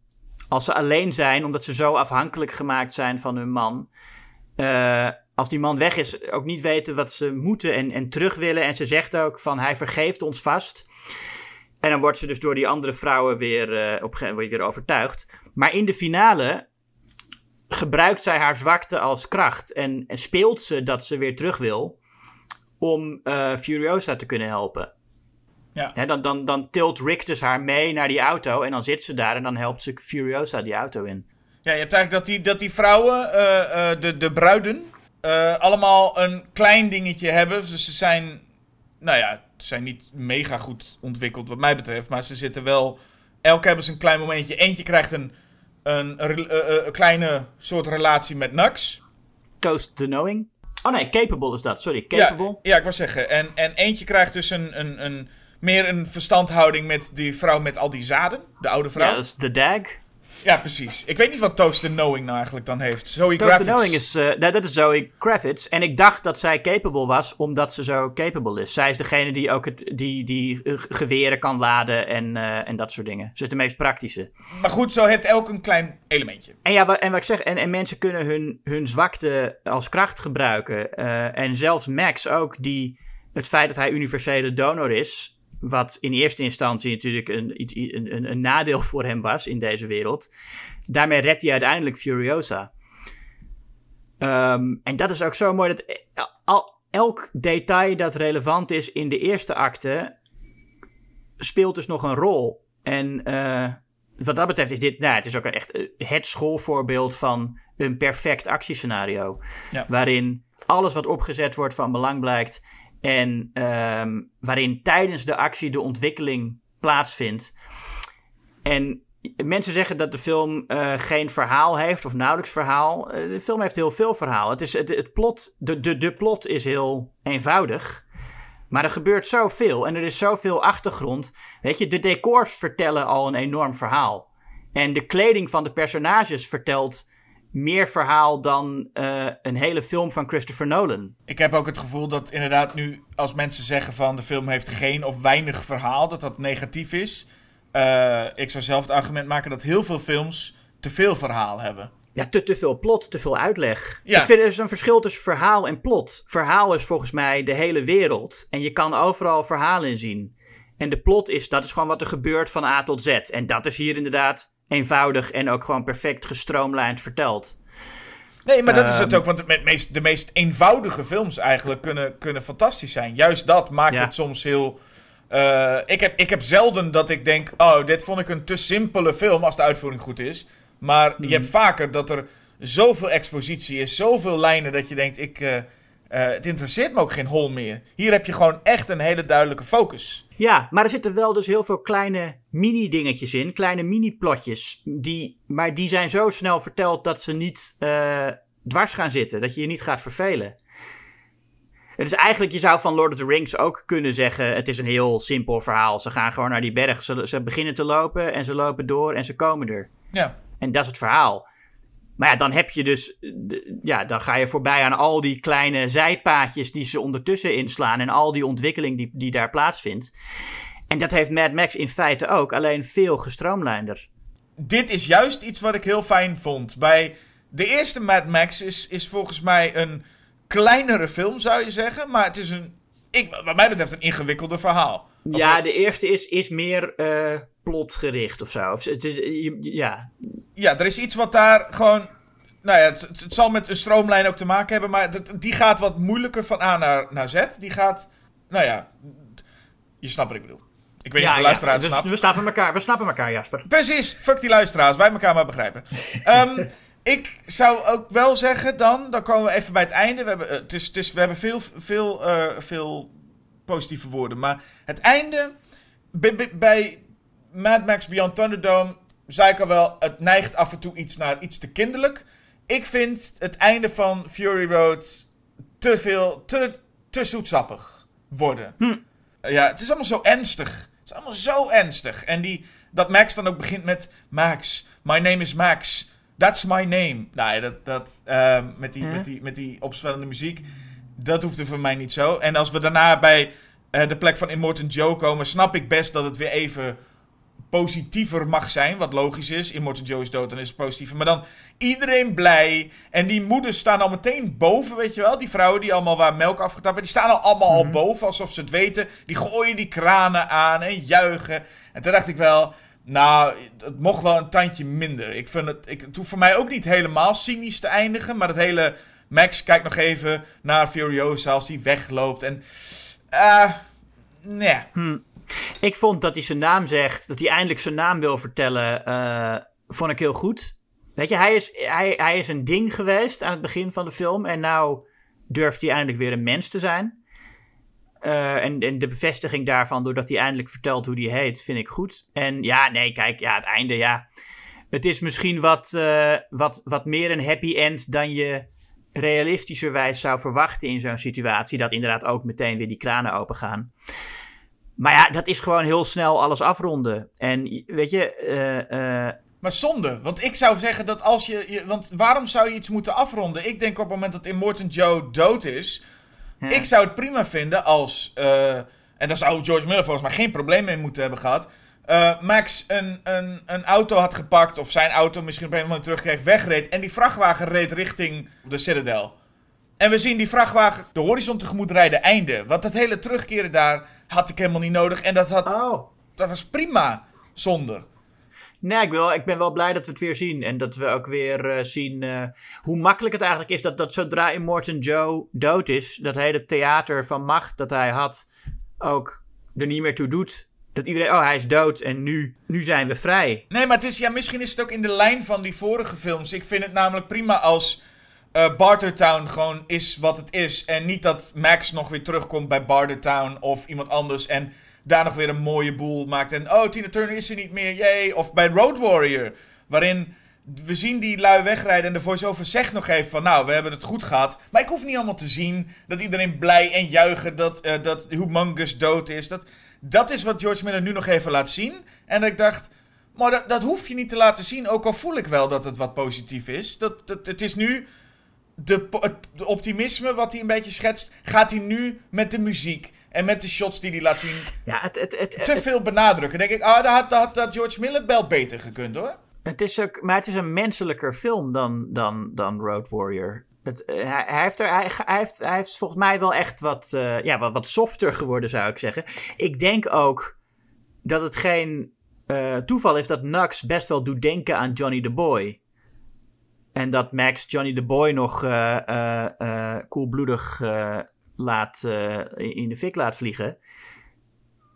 als ze alleen zijn, omdat ze zo afhankelijk gemaakt zijn van hun man, uh, als die man weg is, ook niet weten wat ze moeten en, en terug willen. En ze zegt ook van hij vergeeft ons vast. En dan wordt ze dus door die andere vrouwen weer, uh, op weer overtuigd. Maar in de finale gebruikt zij haar zwakte als kracht. En, en speelt ze dat ze weer terug wil om uh, Furiosa te kunnen helpen. Ja. dan, dan, dan tilt Rick dus haar mee naar die auto en dan zit ze daar en dan helpt ze Furiosa die auto in. Ja, je hebt eigenlijk dat die, dat die vrouwen, uh, uh, de, de bruiden, uh, allemaal een klein dingetje hebben. Dus ze zijn, nou ja, ze zijn niet mega goed ontwikkeld wat mij betreft, maar ze zitten wel... Elke hebben ze een klein momentje. Eentje krijgt een, een, een, een kleine soort relatie met Nux. Toast the Knowing. Oh nee, Capable is dat, sorry, Capable. Ja, ja ik wou zeggen. En, en eentje krijgt dus een... een, een meer een verstandhouding met die vrouw met al die zaden. De oude vrouw. Ja, dat is de Dag. Ja, precies. Ik weet niet wat Toast the Knowing nou eigenlijk dan heeft. Zoe Toast the Knowing is... Uh, dat is Zoe Kravitz. En ik dacht dat zij capable was, omdat ze zo capable is. Zij is degene die ook het, die, die uh, geweren kan laden en, uh, en dat soort dingen. Ze is de meest praktische. Maar goed, zo heeft elk een klein elementje. En ja, wat, en wat ik zeg, en, en mensen kunnen hun, hun zwakte als kracht gebruiken. en zelfs Max ook, die het feit dat hij universele donor is wat in eerste instantie natuurlijk een, een, een, een, nadeel voor hem was in deze wereld. Daarmee redt hij uiteindelijk Furiosa. Um, en dat is ook zo mooi dat al, elk detail dat relevant is in de eerste acte speelt dus nog een rol. En uh, wat dat betreft is dit, nou, het is ook echt eh, het schoolvoorbeeld van een perfect actiescenario. Ja. Waarin alles wat opgezet wordt van belang blijkt en um, waarin tijdens de actie de ontwikkeling plaatsvindt. En mensen zeggen dat de film uh, geen verhaal heeft of nauwelijks verhaal. Uh, de film heeft heel veel verhaal. Het is, het, het plot, de, de, de plot is heel eenvoudig. Maar er gebeurt zoveel en er is zoveel achtergrond. Weet je, de decors vertellen al een enorm verhaal. En de kleding van de personages vertelt meer verhaal dan uh, een hele film van Christopher Nolan. Ik heb ook het gevoel dat inderdaad nu, als mensen zeggen van de film heeft geen of weinig verhaal, dat dat negatief is. Uh, ik zou zelf het argument maken dat heel veel films te veel verhaal hebben. Ja, te, te veel plot, te veel uitleg. Ja. Ik vind er is een verschil tussen verhaal en plot. Verhaal is volgens mij de hele wereld. En je kan overal verhalen in zien. En de plot is, dat is gewoon wat er gebeurt van A tot Z. En dat is hier inderdaad eenvoudig en ook gewoon perfect gestroomlijnd verteld. Nee, maar dat is het Ehm. ook. Want de meest, de meest eenvoudige films eigenlijk kunnen, kunnen fantastisch zijn. Juist dat maakt Ja. het soms heel... eh, ik, heb, ik heb zelden dat ik denk... Oh, dit vond ik een te simpele film als de uitvoering goed is. Maar je hebt vaker dat er zoveel expositie is. Zoveel lijnen dat je denkt... Ik, eh, eh, het interesseert me ook geen hol meer. Hier heb je gewoon echt een hele duidelijke focus. Ja, maar er zitten wel dus heel veel kleine mini-dingetjes in, kleine mini-plotjes. Die, maar die zijn zo snel verteld dat ze niet eh, dwars gaan zitten, dat je je niet gaat vervelen. Het is eigenlijk, je zou van Lord of the Rings ook kunnen zeggen: het is een heel simpel verhaal. Ze gaan gewoon naar die berg, ze, ze beginnen te lopen en ze lopen door en ze komen er. Ja. En dat is het verhaal. Maar ja, dan heb je dus. Ja, dan ga je voorbij aan al die kleine zijpaadjes die ze ondertussen inslaan. En al die ontwikkeling die, die daar plaatsvindt. En dat heeft Mad Max in feite ook, alleen veel gestroomlijnder. dit is juist iets wat ik heel fijn vond. Bij de eerste Mad Max is, is volgens mij een kleinere film, zou je zeggen. Maar het is een, ik, wat mij betreft, een ingewikkelder verhaal. Of- Ja, de eerste is, is meer eh, plotgericht of zo. Of, het is, je- ja, Ja, er is iets wat daar gewoon... Nou ja, het, zal met een stroomlijn ook te maken hebben. Maar dat, die gaat wat moeilijker van A naar, naar Z. Die gaat... Nou ja, je snapt wat ik bedoel. Ik weet niet of de luisteraar het we, snapt. we snappen elkaar, we snappen elkaar, Jasper. Precies, fuck die luisteraars, wij elkaar maar begrijpen. Ehm, ik zou ook wel zeggen dan, dan komen we even bij het einde. We hebben, eh, het is, het is, we hebben veel, veel, eh, veel positieve woorden, maar het einde bij- bij Mad Max Beyond Thunderdome zei ik al wel, het neigt af en toe iets naar iets te kinderlijk. Ik vind het einde van Fury Road te veel, te, te zoetsappig worden. Ja, het is allemaal zo ernstig. Het is allemaal zo ernstig. En die, dat Max dan ook begint met Max, my name is Max. That's my name. Nou ja, dat, dat, ehm, met, die, Ja. met, die, met die opzwellende muziek, dat hoefde voor mij niet zo. En als we daarna bij eh, de plek van Immortan Joe komen, snap ik best dat het weer even positiever mag zijn. Wat logisch is. Immortan Joe is dood, dan is het positiever. Maar dan iedereen blij. En die moeders staan al meteen boven, weet je wel. Die vrouwen die allemaal waar melk afgetapt werd, die staan al allemaal al boven, alsof ze het weten. Die gooien die kranen aan en juichen. En toen dacht ik wel, nou, het mocht wel een tandje minder. Ik vind het, ik, het hoeft voor mij ook niet helemaal cynisch te eindigen, maar het hele... Max kijkt nog even naar Furiosa als die wegloopt en... eh nee. Ik vond dat hij zijn naam zegt, dat hij eindelijk zijn naam wil vertellen, eh, vond ik heel goed. Weet je, hij is, hij, hij is een ding geweest aan het begin van de film en nou durft hij eindelijk weer een mens te zijn. Eh, en, en de bevestiging daarvan, doordat hij eindelijk vertelt hoe hij heet, vind ik goed. En ja, nee, kijk, ja, het einde, ja. Het is misschien wat, eh, wat, wat meer een happy end dan je realistischerwijs zou verwachten in zo'n situatie. Dat inderdaad ook meteen weer die kranen open gaan. Maar ja, dat is gewoon heel snel alles afronden. En weet je, eh, eh, Maar zonde, want ik zou zeggen dat als je, je... Want waarom zou je iets moeten afronden? Ik denk op het moment dat Immortan Joe dood is... Ja. Ik zou het prima vinden als... eh, en daar zou George Miller volgens mij geen probleem mee moeten hebben gehad... eh, Max een, een, een auto had gepakt, of zijn auto misschien op een moment terugkreeg, wegreed... en die vrachtwagen reed richting de Citadel. En we zien die vrachtwagen de horizon tegemoet rijden, einde. Want dat hele terugkeren daar had ik helemaal niet nodig. En dat, had, oh. dat was prima zonder. Nee, ik ben, wel, ik ben wel blij dat we het weer zien. En dat we ook weer eh, zien eh, hoe makkelijk het eigenlijk is dat, dat zodra Immortan Joe dood is, dat hele theater van macht dat hij had ook er niet meer toe doet. Dat iedereen, oh hij is dood en nu, nu zijn we vrij. Nee, maar het is, ja, misschien is het ook in de lijn van die vorige films. Ik vind het namelijk prima als eh Bartertown gewoon is wat het is. En niet dat Max nog weer terugkomt bij Bartertown of iemand anders. En daar nog weer een mooie boel maakt. En oh, Tina Turner is er niet meer, yay. Of bij Road Warrior, waarin we zien die lui wegrijden en de voice-over zegt nog even van... Nou, we hebben het goed gehad. Maar ik hoef niet allemaal te zien dat iedereen blij en juichen dat, eh dat Humongous dood is. Dat, dat is wat George Miller nu nog even laat zien. En ik dacht... Maar dat, dat hoef je niet te laten zien, ook al voel ik wel dat het wat positief is. Dat, dat, het is nu de, het optimisme wat hij een beetje schetst, gaat hij nu met de muziek en met de shots die hij laat zien Ja, het, het, het, te veel benadrukken. Dan denk ik, ah, daar had, George Miller wel beter gekund hoor. Het is ook, maar het is een menselijker film dan, dan, dan Road Warrior. Het, eh, hij, hij, heeft er, hij, hij heeft, hij heeft volgens mij wel echt wat, eh, ja, wat, wat softer geworden, zou ik zeggen. Ik denk ook dat het geen eh, toeval is dat Nux best wel doet denken aan Johnny the Boy. En dat Max Johnny the Boy nog eh, eh, eh, koelbloedig laat, in de fik laat vliegen.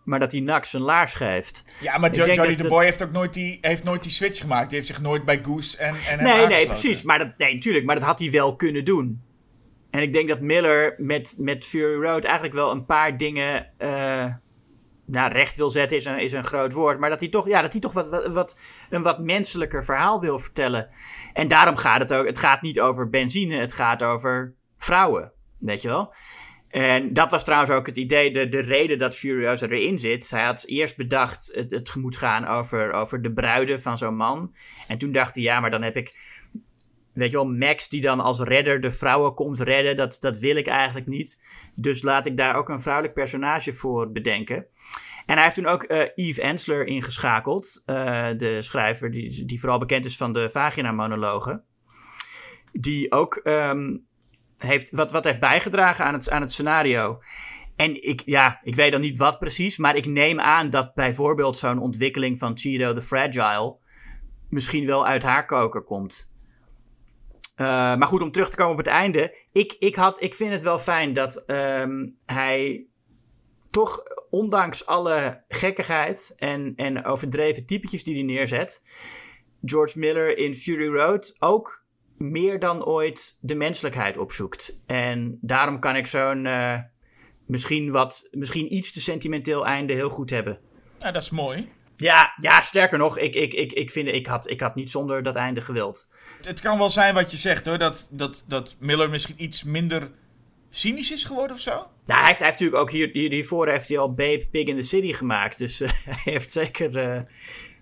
Maar dat hij Nux een laars geeft. Ja, maar Jo- Johnny the Boy heeft ook nooit die, heeft nooit die switch gemaakt. Die heeft zich nooit bij Goose en, en hem Nee, nee, precies. Maar dat, nee, natuurlijk. Maar dat had hij wel kunnen doen. En ik denk dat Miller met, met Fury Road eigenlijk wel een paar dingen nou, recht wil zetten, is een, is een groot woord. Maar dat hij toch, ja, dat hij toch wat, wat, een wat menselijker verhaal wil vertellen. En daarom gaat het ook. Het gaat niet over benzine, het gaat over vrouwen. Weet je wel? En dat was trouwens ook het idee, de, de reden dat Furiosa erin zit. Hij had eerst bedacht, het, het moet gaan over, over de bruiden van zo'n man. En toen dacht hij, ja, maar dan heb ik, weet je wel, Max die dan als redder de vrouwen komt redden. Dat, dat wil ik eigenlijk niet. Dus laat ik daar ook een vrouwelijk personage voor bedenken. En hij heeft toen ook eh Eve Ensler ingeschakeld. eh, de schrijver die, die vooral bekend is van de vagina-monologen. Die ook ehm, heeft, wat, wat heeft bijgedragen aan het, aan het scenario. En ik, ja, ik weet dan niet wat precies, maar ik neem aan dat bijvoorbeeld zo'n ontwikkeling van Cheeto the Fragile misschien wel uit haar koker komt. Eh, maar goed, om terug te komen op het einde. Ik, ik, had, ik vind het wel fijn dat ehm, hij toch, ondanks alle gekkigheid en, en overdreven typetjes die hij neerzet, George Miller in Fury Road ook meer dan ooit de menselijkheid opzoekt. En daarom kan ik zo'n eh, misschien, wat, misschien iets te sentimenteel einde heel goed hebben. Ja, dat is mooi. Ja, ja sterker nog, ik, ik, ik, ik, vind, ik, had, ik had niet zonder dat einde gewild. Het kan wel zijn wat je zegt hoor, dat, dat, dat Miller misschien iets minder cynisch is geworden of zo. Ja, hij heeft, hij heeft natuurlijk ook hier, hier, hiervoor heeft hij al Babe Pig in the City gemaakt. Dus eh, hij heeft zeker, eh,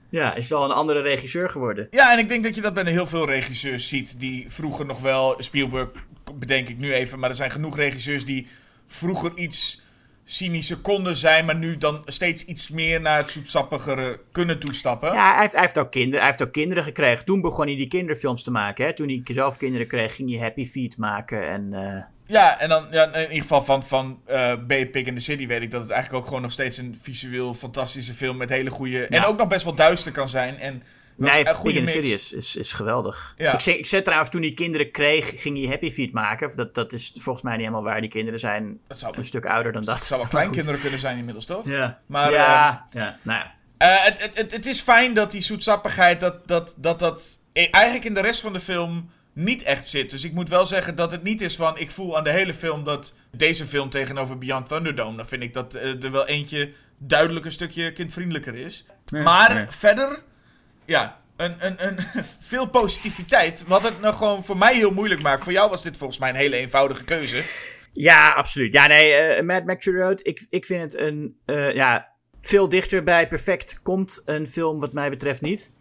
ja, is wel een andere regisseur geworden. Ja, en ik denk dat je dat bij heel veel regisseurs ziet die vroeger nog wel, Spielberg bedenk ik nu even, maar er zijn genoeg regisseurs die vroeger iets cynischer konden zijn, maar nu dan steeds iets meer naar het zoetsappigere kunnen toestappen. Ja, hij heeft, hij, heeft ook kinderen, hij heeft ook kinderen gekregen. Toen begon hij die kinderfilms te maken. Hè? Toen hij zelf kinderen kreeg, ging hij Happy Feet maken. En, eh, Ja, en dan ja, in ieder geval van, van eh Bay Pig in the City weet ik dat het eigenlijk ook gewoon nog steeds een visueel fantastische film met hele goede... En ook nog best wel duister kan zijn. En nee, een goede in the. City is, is, is geweldig. Ja. Ik, zeg, ik zei trouwens, toen hij kinderen kreeg, ging hij Happy Feet maken. Dat, dat is volgens mij niet helemaal waar. Die kinderen zijn Dat zou, een stuk ouder dan dat. dat zou wel kleinkinderen kunnen zijn inmiddels, toch? Ja, Maar, ja, ja, nou ja. Eh, het, het, het, het is fijn dat die zoetsappigheid, dat dat, dat dat e- eigenlijk in de rest van de film niet echt zit. Dus ik moet wel zeggen dat het niet is van, ik voel aan de hele film dat deze film tegenover Beyond Thunderdome, dan vind ik dat eh, er wel eentje duidelijk een stukje kindvriendelijker is. maar nee. verder, ja, een, een, een, veel positiviteit, wat het nou gewoon voor mij heel moeilijk maakt. Voor jou was dit volgens mij een hele eenvoudige keuze. Ja, absoluut. Ja, nee, eh, Mad Max Road, ik, ik vind het een, eh, ja, veel dichter bij perfect komt een film wat mij betreft niet.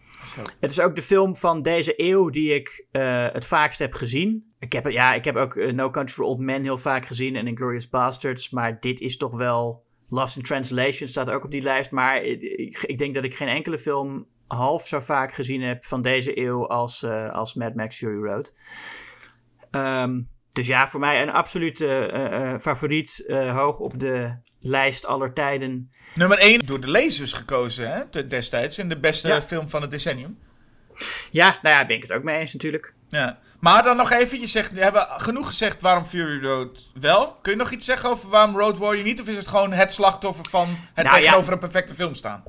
Het is ook de film van deze eeuw die ik eh, het vaakst heb gezien. Ik heb, ja, ik heb ook eh, No Country for Old Men heel vaak gezien en Inglourious Bastards, maar dit is toch wel... Lost in Translation staat ook op die lijst, maar ik, ik, ik denk dat ik geen enkele film half zo vaak gezien heb van deze eeuw als, eh, als Mad Max Fury Road. Ehm, dus ja, voor mij een absolute eh, eh, favoriet. eh, hoog op de lijst aller tijden. Nummer 1 door de lezers gekozen hè, destijds in de beste Ja. film van het decennium. Ja, nou ja, ben ik het ook mee eens natuurlijk. Ja. Maar dan nog even, je zegt, we hebben genoeg gezegd waarom Fury Road wel. Kun je nog iets zeggen over waarom Road Warrior niet? Of is het gewoon het slachtoffer van het Nou, tegenover een perfecte film staan?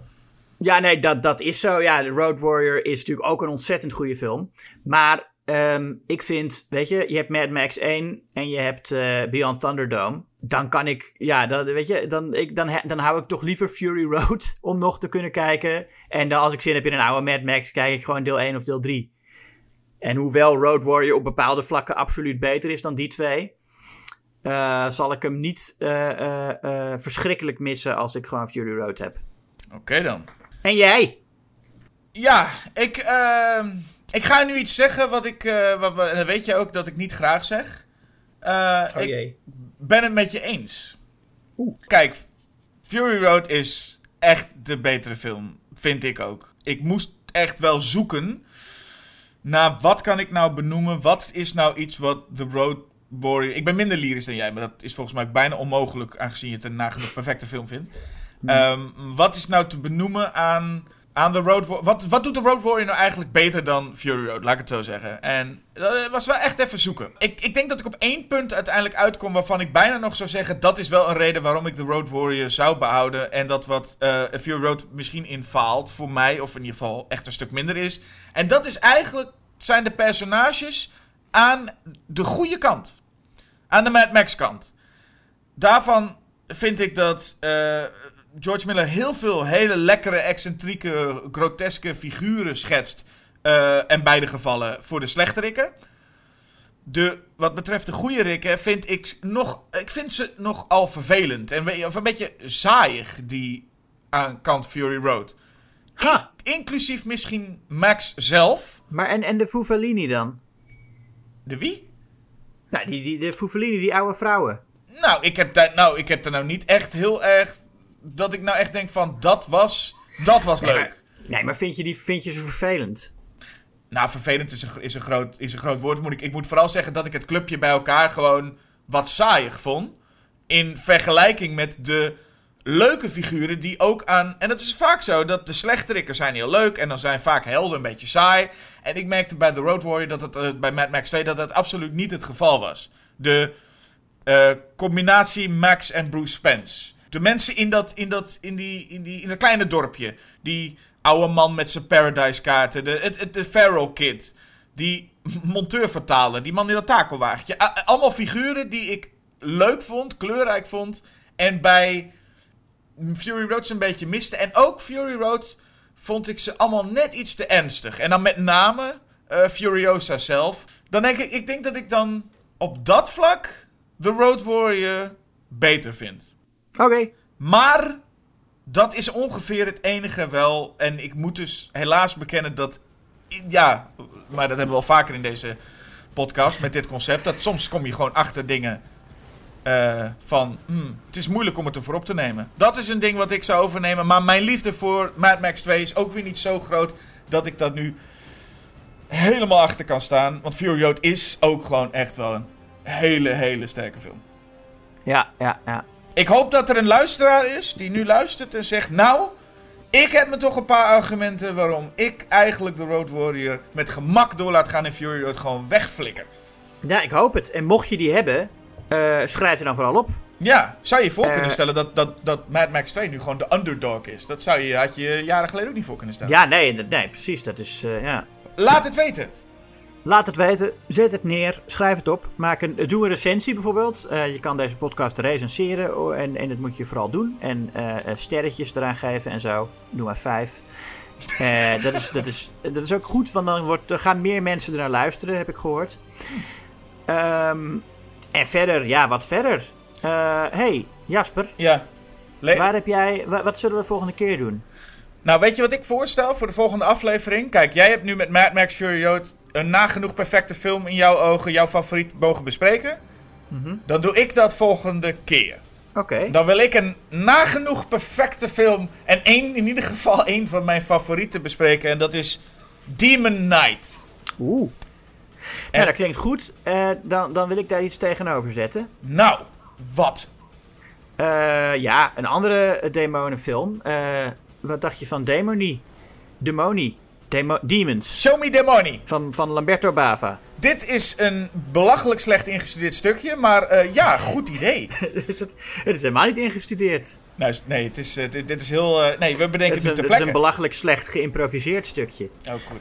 Ja, nee, dat, dat is zo. Ja, The Road Warrior is natuurlijk ook een ontzettend goede film. Maar ehm, ik vind, weet je, je hebt Mad Max 1 en je hebt eh, Beyond Thunderdome. Dan kan ik, ja, dan, weet je, dan, ik, dan, dan hou ik toch liever Fury Road om nog te kunnen kijken. En dan als ik zin heb in een oude Mad Max, kijk ik gewoon deel 1 of deel 3. En hoewel Road Warrior op bepaalde vlakken absoluut beter is dan die twee, eh, zal ik hem niet eh, verschrikkelijk missen als ik gewoon Fury Road heb. Oké dan. En jij? Ja, ik, ehm, ik ga nu iets zeggen wat ik, eh, wat en dan weet je ook dat ik niet graag zeg. Eh, Oh ik jee. ben het met je eens. Kijk, Fury Road is echt de betere film, vind ik ook. Ik moest echt wel zoeken naar wat kan ik nou benoemen, wat is nou iets wat The Road Warrior... Ik ben minder lyrisch dan jij, maar dat is volgens mij bijna onmogelijk, aangezien je het een nagenoeg perfecte film vindt. Ehm, wat is nou te benoemen aan, aan de Road Warrior? Wat, wat doet de Road Warrior nou eigenlijk beter dan Fury Road? Laat ik het zo zeggen. En dat was wel echt even zoeken. Ik, ik denk dat ik op één punt uiteindelijk uitkom waarvan ik bijna nog zou zeggen... dat is wel een reden waarom ik de Road Warrior zou behouden. En dat wat eh Fury Road misschien in faalt voor mij, of in ieder geval echt een stuk minder is. En dat is eigenlijk, zijn de personages aan de goede kant. Aan de Mad Max kant. Daarvan vind ik dat eh, George Miller heel veel hele lekkere, excentrieke, groteske figuren schetst. eh, en beide gevallen voor de slechterikken. De, wat betreft de goede rikken vind ik nog, ik vind ze nogal vervelend. En, of een beetje saaiig, die aan kant Fury Road. Ha! Inclusief misschien Max zelf. Maar en, en de Fufalini dan? De wie? Nou, die, die, de Fufalini, die oude vrouwen. Nou, ik heb daar nou, ik heb er nou niet echt heel erg. Dat ik nou echt denk van dat was. Dat was Nee, leuk. maar- Nee, maar vind je, die, vind je ze vervelend? Nou, vervelend is een, is, een groot, is een groot woord. Moet ik, ik moet vooral zeggen dat ik het clubje bij elkaar gewoon wat saaiig vond. In vergelijking met de leuke figuren die ook aan... En het is vaak zo dat de slechterikken zijn heel leuk. En dan zijn vaak helden een beetje saai. En ik merkte bij The Road Warrior, dat het, eh, bij Mad Max 2, dat dat absoluut niet het geval was. De eh, combinatie Max en Bruce Spence. De mensen in dat, in dat, in die, in die, in dat kleine dorpje. Die oude man met zijn Paradise kaarten. De, het, het, de Feral Kid. Die monteurvertaler. Die man in dat takelwagentje. Allemaal figuren die ik leuk vond, kleurrijk vond. En bij Fury Road ze een beetje miste. En ook Fury Road vond ik ze allemaal net iets te ernstig. En dan met name eh, Furiosa zelf. Dan denk ik, ik denk dat ik dan op dat vlak de Road Warrior beter vind. Oké. Maar dat is ongeveer het enige wel. En ik moet dus helaas bekennen dat. Ja, maar dat hebben we al vaker in deze podcast met dit concept. Dat soms kom je gewoon achter dingen eh, van. hmm, het is moeilijk om het ervoor op te nemen. Dat is een ding wat ik zou overnemen. Maar mijn liefde voor Mad Max 2 is ook weer niet zo groot dat ik dat nu helemaal achter kan staan. Want Fury Road is ook gewoon echt wel een hele, hele sterke film. Ja, ja, ja. Ik hoop dat er een luisteraar is die nu luistert en zegt: Nou, ik heb me toch een paar argumenten waarom ik eigenlijk de Road Warrior met gemak door laat gaan en Fury Road gewoon wegflikker. Ja, ik hoop het. En mocht je die hebben, eh, schrijf er dan vooral op. Ja, zou je je voor Eh. kunnen stellen dat, dat, dat Mad Max 2 nu gewoon de underdog is? Dat zou je, had je jaren geleden ook niet voor kunnen stellen. Ja, nee, nee precies. Dat is, eh, ja. Laat het weten. Laat het weten, zet het neer, schrijf het op. Maak een, doe een recensie bijvoorbeeld. Eh, je kan deze podcast recenseren oh, en, en dat moet je vooral doen. En eh, eh, sterretjes eraan geven en zo. Doe maar vijf. Dat, is, dat, is, dat is ook goed, want dan wordt, er gaan meer mensen ernaar luisteren, heb ik gehoord. Ehm, en verder, ja, wat verder? Hey, Jasper, Ja. Le- waar heb jij, wa- wat zullen we volgende keer doen? Nou, weet je wat ik voorstel voor de volgende aflevering? Kijk, jij hebt nu met Mad Max Fury Road een nagenoeg perfecte film in jouw ogen, jouw favoriet, mogen bespreken. Mhm. Dan doe ik dat volgende keer. Oké. Dan wil ik een nagenoeg perfecte film en één, in ieder geval één van mijn favorieten bespreken. En dat is Demon Knight. Oeh. Nou, dat klinkt goed. Eh, dan, dan wil ik daar iets tegenover zetten. Nou, wat? Eh, ja, een andere demonenfilm. Eh, wat dacht je van Demoni? Demoni. Demo Demons. Show me the money. Van, van Lamberto Bava. Dit is een belachelijk slecht ingestudeerd stukje, maar eh, ja, goed idee. is het, het is helemaal niet ingestudeerd. nou, nee, het is, eh, dit, dit is heel... eh, nee, we bedenken Het nu een, ter het is een belachelijk slecht geïmproviseerd stukje. Oh, goed.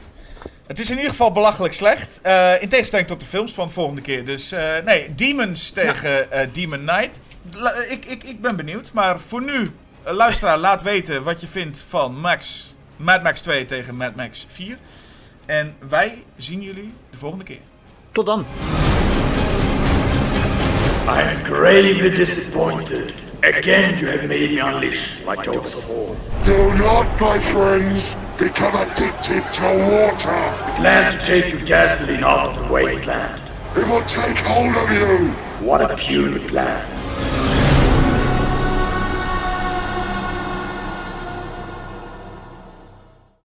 Het is in ieder geval belachelijk slecht. in tegenstelling tot de films van de volgende keer. Dus nee, Demons tegen Demon Knight. La- ik, ik, ik ben benieuwd. Maar voor nu, luisteraar, laat weten wat je vindt van Max, Mad Max 2 tegen Mad Max 4. En wij zien jullie de volgende keer. Tot dan. I'm gravely disappointed. Again, you have made me unleash my dogs of war. Do not, my friends, become addicted to water. Plan to take your gasoline out of the wasteland. It will take hold of you. What a puny plan.